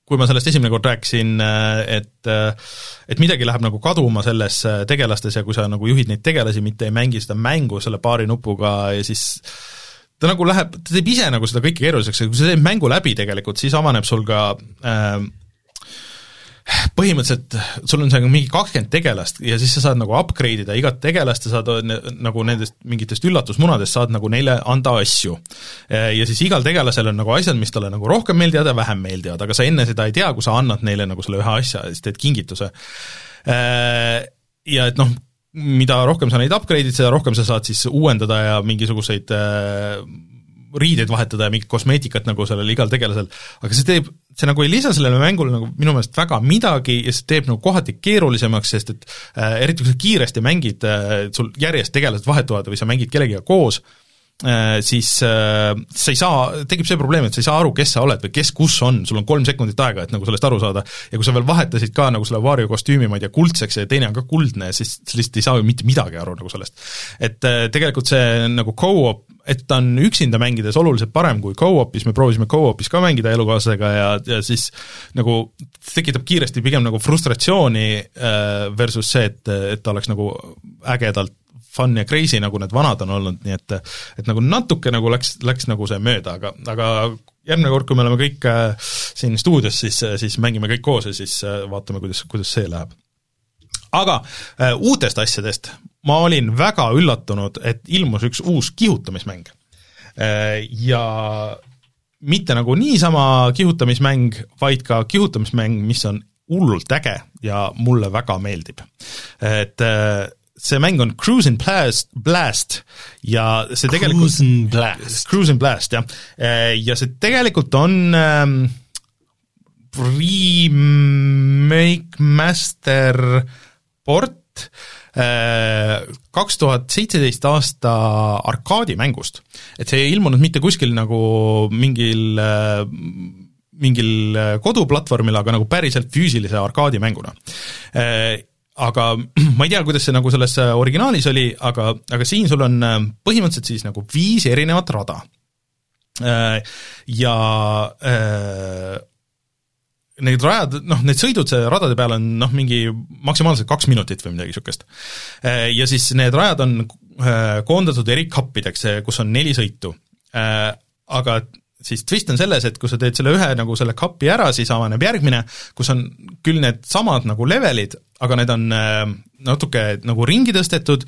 kui ma sellest esimene kord rääkisin, et et midagi läheb nagu kaduma selles tegelastes ja kui sa nagu juhid neid tegelasi, mitte ei mängi seda mängu selle paari nupuga ja siis ta nagu läheb, ta teeb ise nagu seda kõike keeruliseks ja kui sa teed mängu läbi tegelikult, siis avaneb sul ka äh, põhimõtteliselt sul on seal mingi kakskümmend tegelast ja siis sa saad nagu upgrade ida igat tegelast ja saad nagu nendest mingitest üllatusmunadest saad nagu neile anda asju. ja siis igal tegelasel on nagu asjad, mis talle nagu rohkem meeldivad ja vähem meeldivad, aga sa enne seda ei tea, kui sa annad neile nagu selle ühe asja ja siis teed kingituse. Ja et noh, mida rohkem sa neid upgrade'id, seda rohkem sa saad siis uuendada ja mingisuguseid riideid vahetada ja mingit kosmeetikat nagu sellel igal tegelasel, aga see teeb, see nagu ei lisa sellele mängule nagu minu meelest väga midagi ja see teeb nagu kohati keerulisemaks, sest et äh, eriti kui sa kiiresti mängid äh,, sul järjest tegelased vahetuvad või sa mängid kellegiga koos äh,, siis äh, sa ei saa, tekib see probleem, et sa ei saa aru, kes sa oled või kes kus on, sul on kolm sekundit aega, et nagu sellest aru saada, ja kui sa veel vahetasid ka nagu selle Vario kostüümi, ma ei tea, kuldseks ja teine on ka kuldne, siis sa lihtsalt ei saa ju mitte midagi aru nagu sellest. et äh, tegelikult see nagu co-op, et ta on üksinda mängides oluliselt parem kui co-op'is, me proovisime co-op'is ka mängida elukaaslasega ja, ja siis nagu tekitab kiiresti pigem nagu frustratsiooni versus see, et, et ta oleks nagu ägedalt fun ja crazy, nagu need vanad on olnud, nii et et nagu natuke nagu läks, läks nagu see mööda, aga, aga järgmine kord, kui me oleme kõik äh, siin stuudios, siis, siis mängime kõik koos ja siis äh, vaatame, kuidas, kuidas see läheb. aga äh, uutest asjadest ma olin väga üllatunud, et ilmus üks uus kihutamismäng äh,. Ja mitte nagu niisama kihutamismäng, vaid ka kihutamismäng, mis on hullult äge ja mulle väga meeldib. et äh, see mäng on Cruise and Blast, Blast ja see tegelikult Cruise and Blast. Cruise and Blast, jah. ja see tegelikult on ähm, remake master port äh, kaks tuhat seitseteist aasta arkaadimängust. et see ei ilmunud mitte kuskil nagu mingil äh, mingil koduplatvormil, aga nagu päriselt füüsilise arkaadimänguna aga [clears throat] ma ei tea, kuidas see nagu selles äh, originaalis oli, aga, aga siin sul on äh, põhimõtteliselt siis nagu viis erinevat rada. Äh, ja need rajad, noh, need sõidud selle radade peal on noh, mingi maksimaalselt kaks minutit või midagi niisugust. Ja siis need rajad on koondatud eri kappideks, kus on neli sõitu. Aga siis twist on selles, et kui sa teed selle ühe nagu selle kapi ära, siis avaneb järgmine, kus on küll needsamad nagu levelid, aga need on äh, natuke nagu ringi tõstetud,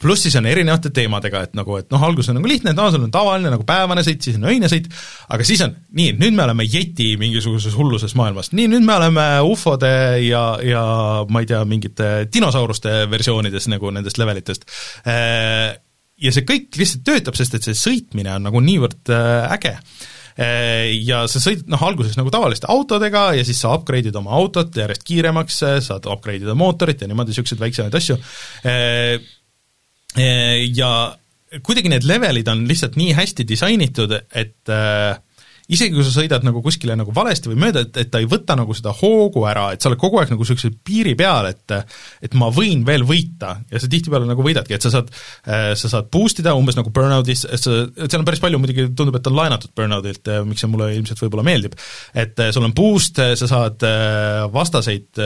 pluss siis on erinevate teemadega, et nagu, et noh, alguses on nagu lihtne, et aa, sul on tavaline nagu päevane sõit, siis on öine sõit, aga siis on nii, nüüd me oleme Yeti mingisuguses hulluses maailmas, nii, nüüd me oleme ufode ja, ja ma ei tea, mingite dinosauruste versioonides nagu nendest levelitest. Äh, ja see kõik lihtsalt töötab, sest et see sõitmine on nagu niivõrd äh, äge. Äh, ja sa sõidad noh, alguses nagu tavaliste autodega ja siis sa upgrade'id oma autot järjest kiiremaks, saad upgrade ida mootorit ja niimoodi niisuguseid väiksemaid asju, äh, ja kuidagi need levelid on lihtsalt nii hästi disainitud, et äh, isegi kui sa sõidad nagu kuskile nagu valesti või mööda, et, et ta ei võta nagu seda hoogu ära, et sa oled kogu aeg nagu niisuguse piiri peal, et et ma võin veel võita. Ja sa tihtipeale nagu võidadki, et sa saad, sa saad boost ida umbes nagu Burnoutis, et sa, et seal on päris palju muidugi, tundub, et on laenatud Burnoutilt, miks see mulle ilmselt võib-olla meeldib, et sul on boost, sa saad vastaseid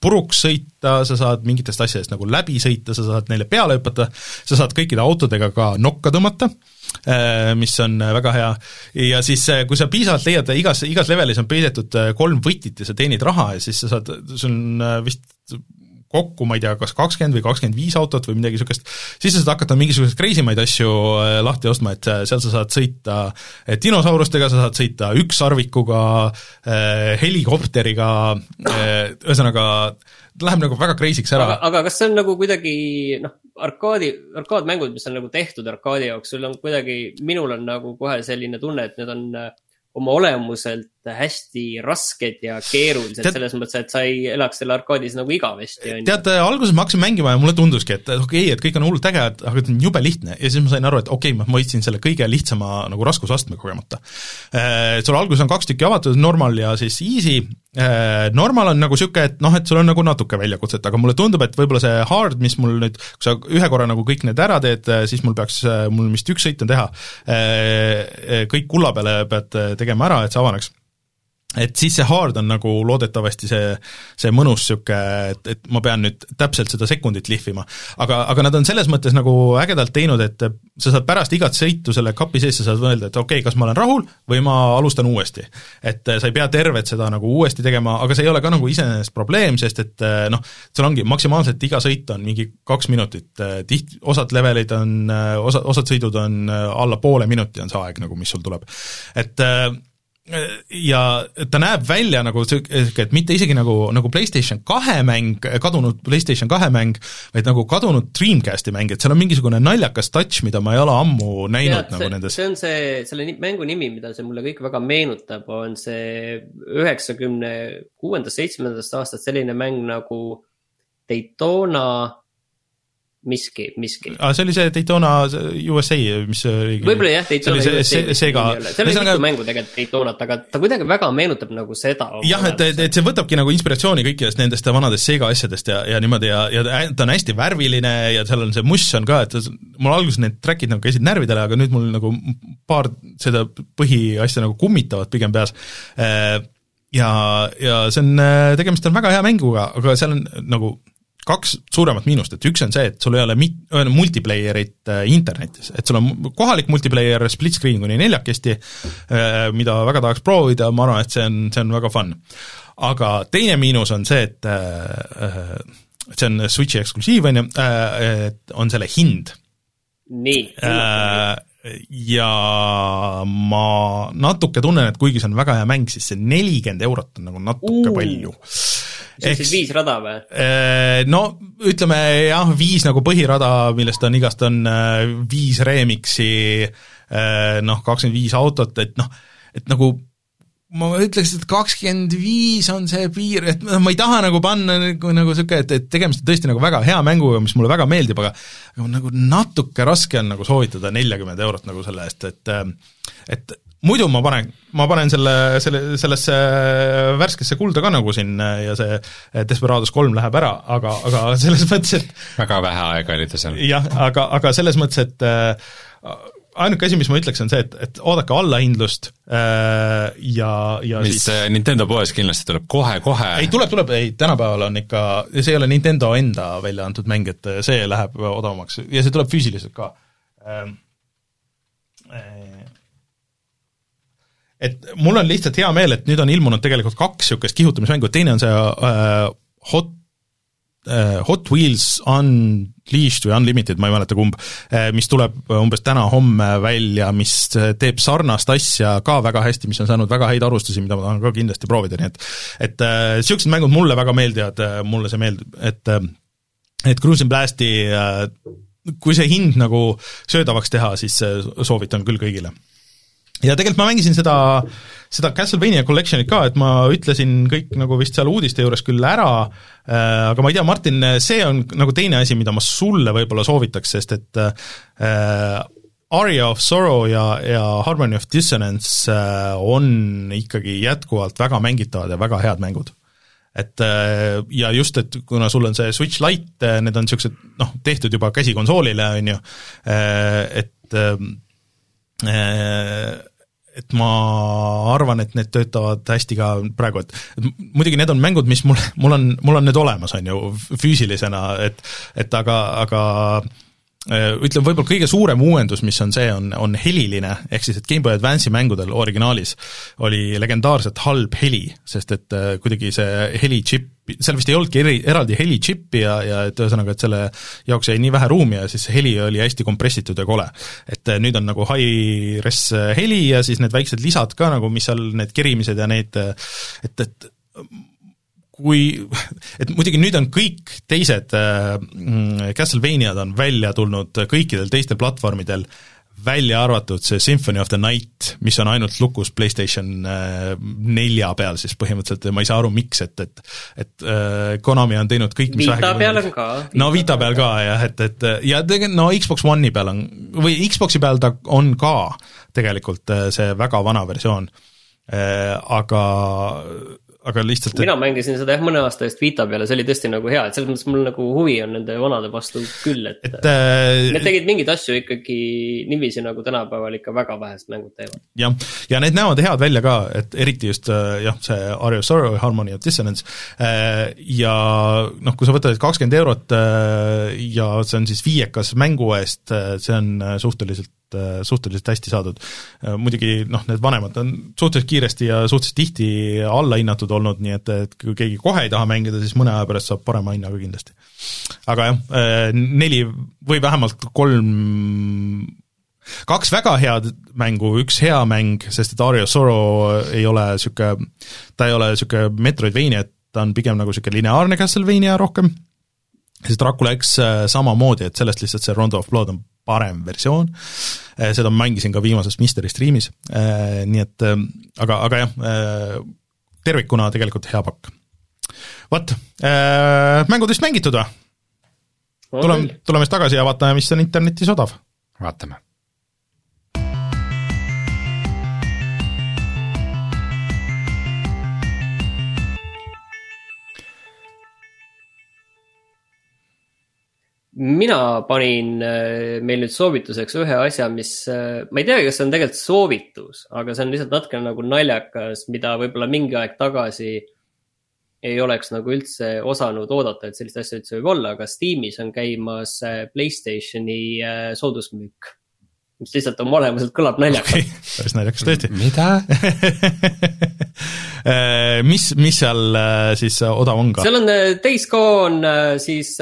puruks sõita, sa saad mingitest asjadest nagu läbi sõita, sa saad neile peale hüpata, sa saad kõikide autodega ka nokka tõmmata, Äh, mis on äh, väga hea, ja siis äh, kui sa piisavalt leiad, igas, igas levelis on peidetud kolm võtit ja sa teenid raha ja siis sa saad, sul on vist kokku, ma ei tea, kas kakskümmend või kakskümmend viis autot või midagi niisugust, siis sa saad hakata mingisuguseid crazy maid asju äh, lahti ostma, et seal sa saad sõita äh, dinosaurustega, sa saad sõita ükssarvikuga, äh, helikopteriga, ühesõnaga läheb nagu väga crazy'ks ära. aga kas see on nagu kuidagi noh, arkaadi, arkaadmängud, mis on nagu tehtud arkaadi jaoks, sul on kuidagi, minul on nagu kohe selline tunne, et need on oma olemuselt hästi rasked ja keerulised tead, selles mõttes, et sa ei elaks selle arkaadis nagu igavesti, tead, alguses ma hakkasin mängima ja mulle tunduski, et okei okay,, et kõik on hullult äge, aga see on jube lihtne. Ja siis ma sain aru, et okei okay,, ma võitsin selle kõige lihtsama nagu raskusastme kogemata. Äh, sul alguses on kaks tükki avatud, normal ja siis easy, äh, normal on nagu niisugune, et noh, et sul on nagu natuke väljakutset, aga mulle tundub, et võib-olla see hard, mis mul nüüd, kui sa ühe korra nagu kõik need ära teed, siis mul peaks, mul vist üks sõit on teha, äh, kõik kulla peale pead tegema ära, et see avaneks et siis see hard on nagu loodetavasti see, see mõnus niisugune, et, et ma pean nüüd täpselt seda sekundit lihvima. aga, aga nad on selles mõttes nagu ägedalt teinud, et sa saad pärast igat sõitu selle kapi sees, sa saad mõelda, et okei okay,, kas ma olen rahul või ma alustan uuesti. et sa ei pea tervet seda nagu uuesti tegema, aga see ei ole ka nagu iseenesest probleem, sest et noh, seal ongi maksimaalselt iga sõit on mingi kaks minutit, tiht-, osad levelid on, osa, osad sõidud on alla poole minuti on see aeg nagu, mis sul tuleb. et ja ta näeb välja nagu sihuke, et mitte isegi nagu, nagu PlayStation kahe mäng, kadunud PlayStation kahe mäng, vaid nagu kadunud Dreamcasti mäng, et seal on mingisugune naljakas touch, mida ma ei ole ammu näinud Tead, nagu see, nendes. see on see, selle mängu nimi, mida see mulle kõik väga meenutab, on see üheksakümne kuuendast, seitsmendast aastast selline mäng nagu Daytona miski, miski. aa, see oli see Daytona USA, mis oli võib-olla jah, Daytona USA. see, Sega. seal oli mitu mängu tegelikult Daytonat, aga ta kuidagi väga meenutab nagu seda. jah, et, et, et see võtabki nagu inspiratsiooni kõikidest nendest vanadest Sega asjadest ja, ja niimoodi ja, ja ta on hästi värviline ja seal on see muss on ka, et mul alguses need track'id nagu käisid närvidele, aga nüüd mul nagu paar seda põhiasja nagu kummitavad pigem peas äh, ja, ja see on, tegemist on väga hea mänguga, aga seal on nagu kaks suuremat miinust, et üks on see, et sul ei ole mit-, multiplayer'it äh, internetis, et sul on kohalik multiplayer, split screen kuni neljakesti, äh, mida väga tahaks proovida, ma arvan, et see on, see on väga fun. aga teine miinus on see, et äh, see on Switchi eksklusiiv, on ju, et on selle hind. nii ja ma natuke tunnen, et kuigi see on väga hea mäng, siis see nelikümmend eurot on nagu natuke uh. palju see on siis viis rada või? Äh, no ütleme jah, viis nagu põhirada, millest on igast on äh, viis remix'i, äh, noh, kakskümmend viis autot, et noh, et nagu ma ütleks, et kakskümmend viis on see piir, et noh, ma ei taha nagu panna nagu, nagu niisugune, et, et tegemist on tõesti nagu väga hea mänguga, mis mulle väga meeldib, aga aga nagu natuke raske on nagu soovitada neljakümmend eurot nagu selle eest, et et muidu ma panen, ma panen selle, selle, sellesse värskesse kulda ka nagu siin ja see Desperados kolm läheb ära, aga, aga selles mõttes, et väga vähe aega oli ta seal. jah, aga, aga selles mõttes, et äh, ainuke asi, mis ma ütleks, on see, et, et oodake allahindlust äh, ja, ja mis siis Nintendo poes kindlasti tuleb kohe-kohe. ei, tuleb, tuleb, ei, tänapäeval on ikka, see ei ole Nintendo enda välja antud mäng, et see läheb odavamaks ja see tuleb füüsiliselt ka ähm, äh, et mul on lihtsalt hea meel, et nüüd on ilmunud tegelikult kaks niisugust kihutamismängu, teine on see äh, Hot äh, Hot Wheels Unleashed või Unlimited, ma ei mäleta kumb, äh, mis tuleb umbes täna-homme välja, mis teeb sarnast asja ka väga hästi, mis on saanud väga häid arvustusi, mida ma tahan ka kindlasti proovida, nii et et niisugused äh, mängud mulle väga meeldivad, äh, mulle see meeldib, et et Cruise and Blasti kui see hind nagu söödavaks teha, siis soovitan küll kõigile ja tegelikult ma mängisin seda, seda Castlevania Collectionit ka, et ma ütlesin kõik nagu vist seal uudiste juures küll ära äh,, aga ma ei tea, Martin, see on nagu teine asi, mida ma sulle võib-olla soovitaks, sest et äh, Aria of Sorrow ja, ja Harmony of Dissonance äh, on ikkagi jätkuvalt väga mängitavad ja väga head mängud. Et äh, ja just, et kuna sul on see Switch Lite, need on niisugused noh, tehtud juba käsikonsoolile, on ju, et et ma arvan, et need töötavad hästi ka praegu, et muidugi need on mängud, mis mul, mul on, mul on need olemas, on ju, füüsilisena, et et aga, aga äh, ütleme, võib-olla kõige suurem uuendus, mis on see, on, on heliline, ehk siis et GameBoy Advance'i mängudel originaalis oli legendaarselt halb heli, sest et äh, kuidagi see heličipp seal vist ei olnudki eri, eraldi helichip'i ja, ja et ühesõnaga, et selle jaoks jäi nii vähe ruumi ja siis see heli oli hästi kompressitud ja kole. et nüüd on nagu high-res heli ja siis need väiksed lisad ka nagu, mis seal, need kerimised ja need, et, et kui, et muidugi nüüd on kõik teised äh, Castlevaniad on välja tulnud kõikidel teistel platvormidel, välja arvatud see Symphony of the Night, mis on ainult lukus PlayStation äh, nelja peal siis põhimõtteliselt ja ma ei saa aru, miks, et, et et äh, Konami on teinud kõik, mis Vita peal on ka. no Vita peal ka jah, et, et ja tegelikult no Xbox One'i peal on, või Xbox'i peal ta on ka tegelikult äh, see väga vana versioon, aga aga lihtsalt mina et... mängisin seda jah, mõne aasta eest Vita peale, see oli tõesti nagu hea, et selles mõttes mul nagu huvi on nende vanade vastu küll, et, et äh... Need tegid mingeid asju ikkagi niiviisi, nagu tänapäeval ikka väga vähesed mängud teevad. jah, ja need näevad head välja ka, et eriti just äh, jah, see Aria Sorrow ja Harmony of Dissonance äh, ja noh, kui sa võtad kakskümmend eurot äh, ja see on siis viiekas mängu eest, see on suhteliselt suhteliselt hästi saadud. Äh, muidugi noh, need vanemad on suhteliselt kiiresti ja suhteliselt tihti allahinnatud olnud, nii et, et kui keegi kohe ei taha mängida, siis mõne aja pärast saab parema hinnaga kindlasti. aga jah, äh, neli või vähemalt kolm kaks väga head mängu, üks hea mäng, sest et Aria Sorrow ei ole niisugune, ta ei ole niisugune Metroidvania, et ta on pigem nagu niisugune lineaarne Castlevania rohkem, siis Dracula X samamoodi, et sellest lihtsalt see Rondo of Blood on parem versioon, eh, seda ma mängisin ka viimases Mysteri striimis, eh, nii et eh, aga, aga jah, tervikuna tegelikult hea pakk. vot, mängudest mängitud või? tuleme, tuleme siis tagasi ja vaatame, mis on internetis odav. vaatame mina panin äh, meil nüüd soovituseks ühe asja, mis, äh, ma ei teagi, kas see on tegelikult soovitus, aga see on lihtsalt natukene nagu naljakas, mida võib-olla mingi aeg tagasi ei oleks nagu üldse osanud oodata, et sellist asja üldse võib olla, aga Steamis on käimas äh, Playstationi soodusmüük mis lihtsalt oma olemuselt kõlab naljakalt okay,. päris naljakas tõesti. [laughs] mida äh, mis, mis seal äh, siis odav on ka? seal on äh, Days Gone, siis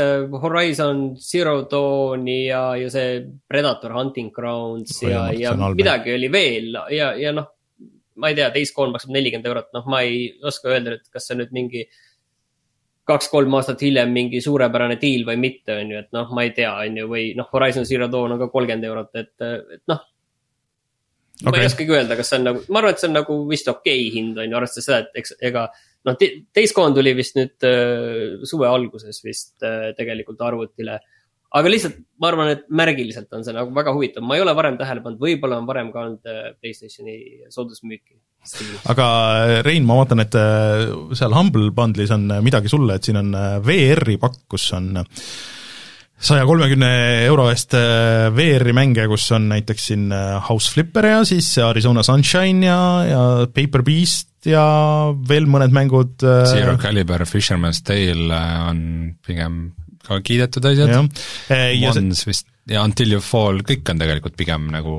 Horizon Zero Dawn ja, ja see Predator Hunting Grounds Oi, ja, ja midagi oli veel ja, ja noh, ma ei tea, Days Gone maksab nelikümmend eurot, noh, ma ei oska öelda, et kas see nüüd mingi äh, kaks-kolm aastat hiljem mingi suurepärane deal või mitte, on ju, et noh, ma ei tea, on ju, või noh, Horizon Zero Dawn on ka kolmkümmend eurot, et, et noh. Okay. ma ei oskagi öelda, kas see on nagu, ma arvan, et see on nagu vist okei okay hind, on ju, arvestades seda, et eks, ega noh, Days Gone tuli vist nüüd äh, suve alguses vist äh, tegelikult arvutile äh, aga lihtsalt ma arvan, et märgiliselt on see nagu väga huvitav, ma ei ole varem tähele pannud, võib-olla on varem ka olnud äh, Playstationi soodusmüüki. aga äh, Rein, ma vaatan, et äh, seal Humble Bundle'is on midagi sulle, et siin on VR-i pakk, kus on saja kolmekümne euro eest VR-i mänge, kus on näiteks siin House Flipper ja siis Arizona Sunshine ja, ja Paper Beast ja veel mõned mängud. Zero Caliber, Fisherman's Tale on pigem ka kiidetud asjad, Ones vist ja Until you fall, kõik on tegelikult pigem nagu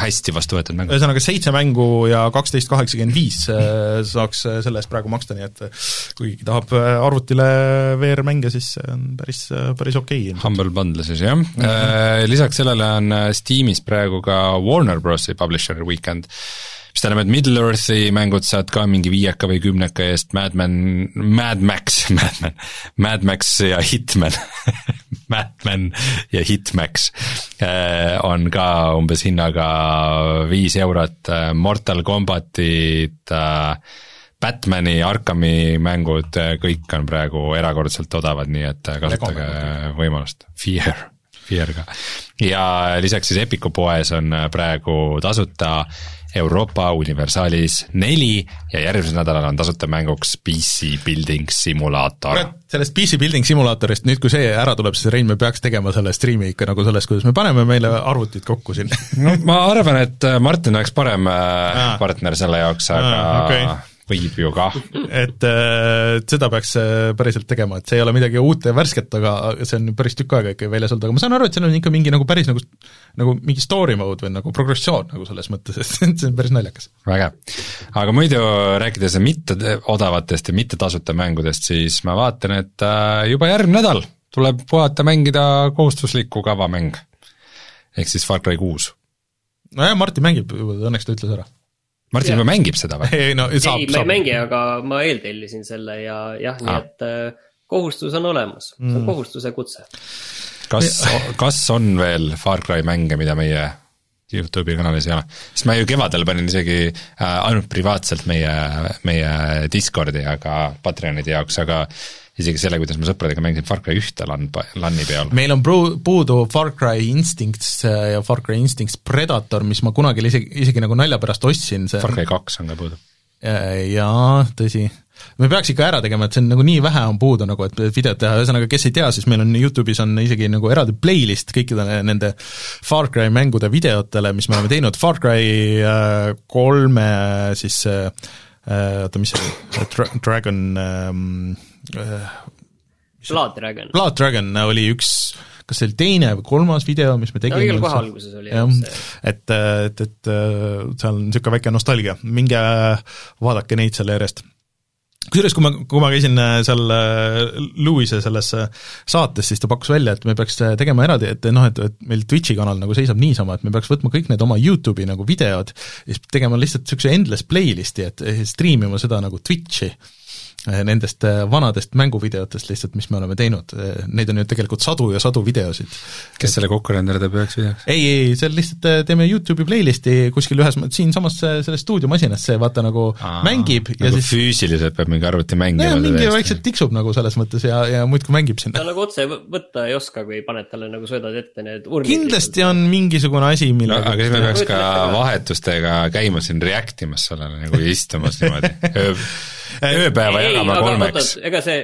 hästi vastu võetud mängud. ühesõnaga seitse mängu ja kaksteist kaheksakümmend viis äh, saaks äh, selle eest praegu maksta, nii et äh, kui keegi tahab arvutile VR-mänge, siis see on päris, päris okei okay,. Humble bundle siis jah mm, -hmm. lisaks sellele on Steamis praegu ka Warner Brosi Publisher Weekend, mis tähendab, et Middle Earthi mängud saad ka mingi viieka või kümneka eest, Madman, Mad Max, [laughs] Madman, Mad Max ja Hitman [laughs] Madman ja Hitmax äh, on ka umbes hinnaga viis eurot, äh, Mortal Combatid äh,, Batmani, Arkami mängud, kõik on praegu erakordselt odavad, nii et kasutage võimalust, Fear Fear ka. ja lisaks siis Epiku poes on praegu tasuta Euroopa Universaalis neli ja järgmisel nädalal on tasuta mänguks PC Building Simulaator. sellest PC Building Simulaatorist, nüüd kui see ära tuleb, siis Rein, me peaks tegema selle striimi ikka nagu sellest, kuidas me paneme meile arvutid kokku siin no ma arvan, et äh, Martin oleks parem äh, Aa. partner selle jaoks, aga Aa, okay võib ju kah. et äh, seda peaks äh, päriselt tegema, et see ei ole midagi uut ja värsket, aga see on päris tükk aega ikka väljas olnud, aga ma saan aru, et seal on ikka mingi nagu päris nagu nagu mingi story mode või nagu progressioon nagu selles mõttes, [laughs] et see on päris naljakas. vägev. aga muidu rääkides mitte odavatest ja mitte tasuta mängudest, siis ma vaatan, et äh, juba järgmine nädal tuleb puhata mängida kohustuslikku kavamäng. ehk siis Far Cry kuus. nojah, Martin mängib, õnneks ta ütles ära Martin juba mängib seda või? [laughs] ei no saab, ei, ma ei mängi, aga ma eeltellisin selle ja jah, nii et äh, kohustus on olemas, see on mm. kohustuse kutse. kas, kas on veel Far Cry mänge, mida meie Youtube'i kanalis ei ole, sest ma ju kevadel panin isegi äh, ainult privaatselt meie, meie Discordi, aga Patreonide jaoks, aga isegi selle, kuidas ma sõpradega mängisin Far Cry ühte LAN, LAN-i peal. meil on pru-, puudu Far Cry Instincts ja Far Cry Instincts Predator, mis ma kunagi isegi, isegi nagu nalja pärast ostsin, see Far Cry kaks on ka puudu. Jaa, tõsi. me peaks ikka ära tegema, et see on nagu nii vähe on puudu nagu, et videot teha, ühesõnaga kes ei tea, siis meil on Youtube'is on isegi nagu eraldi playlist kõikidele nende Far Cry mängude videotele, mis me oleme teinud, Far Cry äh, kolme siis äh, oota, mis see oli, Dragon ähm, Äh, Blood Dragon. Blood Dragon oli üks, kas see oli teine või kolmas video, mis me tegime? no igal kohe alguses oli jah, et, et, et seal on niisugune väike nostalgia, minge vaadake neid selle järjest. Kusjuures, kui ma, kui ma käisin äh, seal äh, Lewis'e selles saates, siis ta pakkus välja, et me peaks tegema eraldi, et noh, et, et meil Twitch'i kanal nagu seisab niisama, et me peaks võtma kõik need oma YouTube'i nagu videod ja siis tegema lihtsalt niisuguse endless playlist'i, et striimima seda nagu Twitch'i. Eh, nendest eh, vanadest mänguvideotest lihtsalt, mis me oleme teinud, eh, neid on ju tegelikult sadu ja sadu videosid. kes selle kokku renderdab üheks videoks? ei, ei, seal lihtsalt teeme YouTube'i playlist'i kuskil ühes, siinsamas selles stuudiomasinas see vaata nagu Aa, mängib nagu ja siis füüsiliselt peab mingi arvuti mängima? mingi vaikselt tiksub nagu selles mõttes ja, ja muudkui mängib sinna. ta nagu otse võtta ei oska, kui paned talle nagu söödad ette need urnid. kindlasti on mingisugune asi, millega no, aga siis me peaks ka vahetustega käima siin react imas sellele nagu istumas niimoodi [laughs] ööpäeva jagama kolmeks. ega see,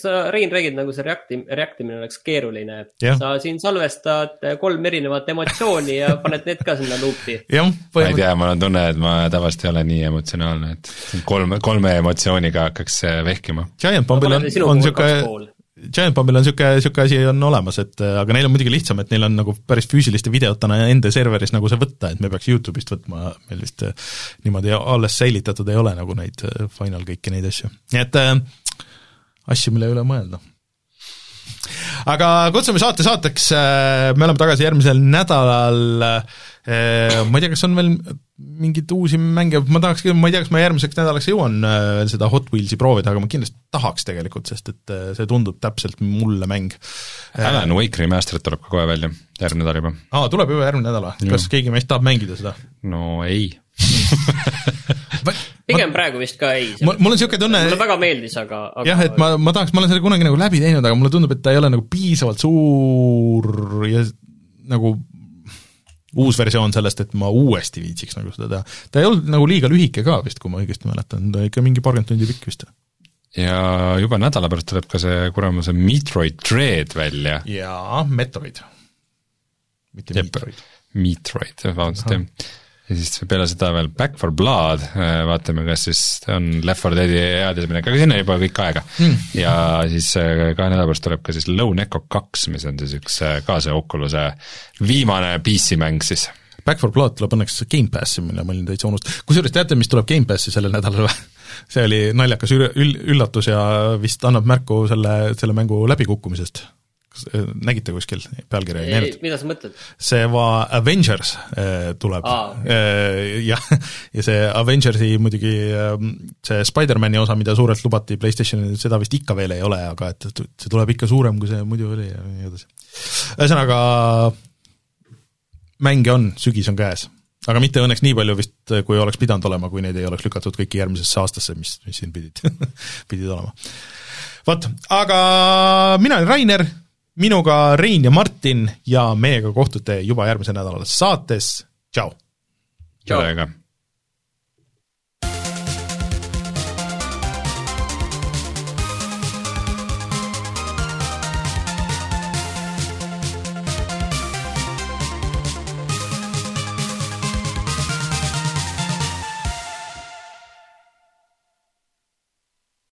sa, Rein, räägid nagu see reacti-, react imine oleks keeruline. sa siin salvestad kolm erinevat emotsiooni ja paned need ka sinna luupi. [laughs] ma ei tea, mul on tunne, et ma tavaliselt ei ole nii emotsionaalne, et kolme, kolme emotsiooniga hakkaks vehkima. Giant Bombil on, on niisugune Giant Bombil on niisugune, niisugune asi on olemas, et aga neil on muidugi lihtsam, et neil on nagu päris füüsiliste videotena enda serveris nagu see võtta, et me peaks YouTube'ist võtma, meil vist äh, niimoodi alles säilitatud ei ole nagu neid äh, Final kõiki neid asju. nii et äh, asju, mille üle mõelda. aga kutsume saate saateks, äh, me oleme tagasi järgmisel nädalal äh, Äh, ma ei tea, kas on veel mingeid uusi mänge, ma tahaks, ma ei tea, kas ma järgmiseks nädalaks jõuan äh, veel seda Hot Wheelsi proovida, aga ma kindlasti tahaks tegelikult, sest et äh, see tundub täpselt mulle mäng. Alan Wake Remastered tuleb ka kohe välja, järgmine nädal juba. aa, tuleb juba järgmine nädal või? kas keegi meist tahab mängida seda? no ei [laughs] pigem praegu vist ka ei. mul on niisugune tunne mulle väga meeldis, aga, aga jah, et ma, ma tahaks, ma olen selle kunagi nagu läbi teinud, aga mulle tundub, et ta ei ole nagu piisavalt suur ja nagu uus versioon sellest, et ma uuesti viitsiks nagu seda teha. ta ei olnud nagu liiga lühike ka vist, kui ma õigesti mäletan, ta ikka mingi paarkümmend tundi pikk vist. ja juba nädala pärast tuleb ka see kuramuse Metroid Dread välja. jaa, Metroid. mitte Metroid. Metroid, vabandust, jah ja siis peale seda veel Back for Blood, äh, vaatame, kas siis on Left 4 Deadi eadiseminek, aga sinna juba kõik aega mm.. ja siis äh, kahe nädala pärast tuleb ka siis Lone Echo kaks, mis on siis üks äh, ka see Oculus'e viimane PC-mäng siis. Back for Blood tuleb õnneks Gamepassi, mille ma olin täitsa unustanud, kusjuures teate, mis tuleb Gamepassi sellel nädalal või? [laughs] see oli naljakas üll-, üllatus ja vist annab märku selle, selle mängu läbikukkumisest kas äh, nägite kuskil pealkirja, mida sa mõtled? see va-, Avengers äh, tuleb ah, okay. äh, jah, ja see Avengersi muidugi äh, see Spider-mani osa, mida suurelt lubati PlayStationil, seda vist ikka veel ei ole, aga et, et see tuleb ikka suurem, kui see muidu oli ja nii edasi. ühesõnaga, mänge on, sügis on käes aga mitte õnneks nii palju vist, kui oleks pidanud olema, kui neid ei oleks lükatud kõiki järgmisesse aastasse, mis, mis siin pidid [laughs] pidid olema. vot, aga mina olen Rainer minuga Rein ja Martin ja meiega kohtute juba järgmisel nädalal saates, tšau! tšau!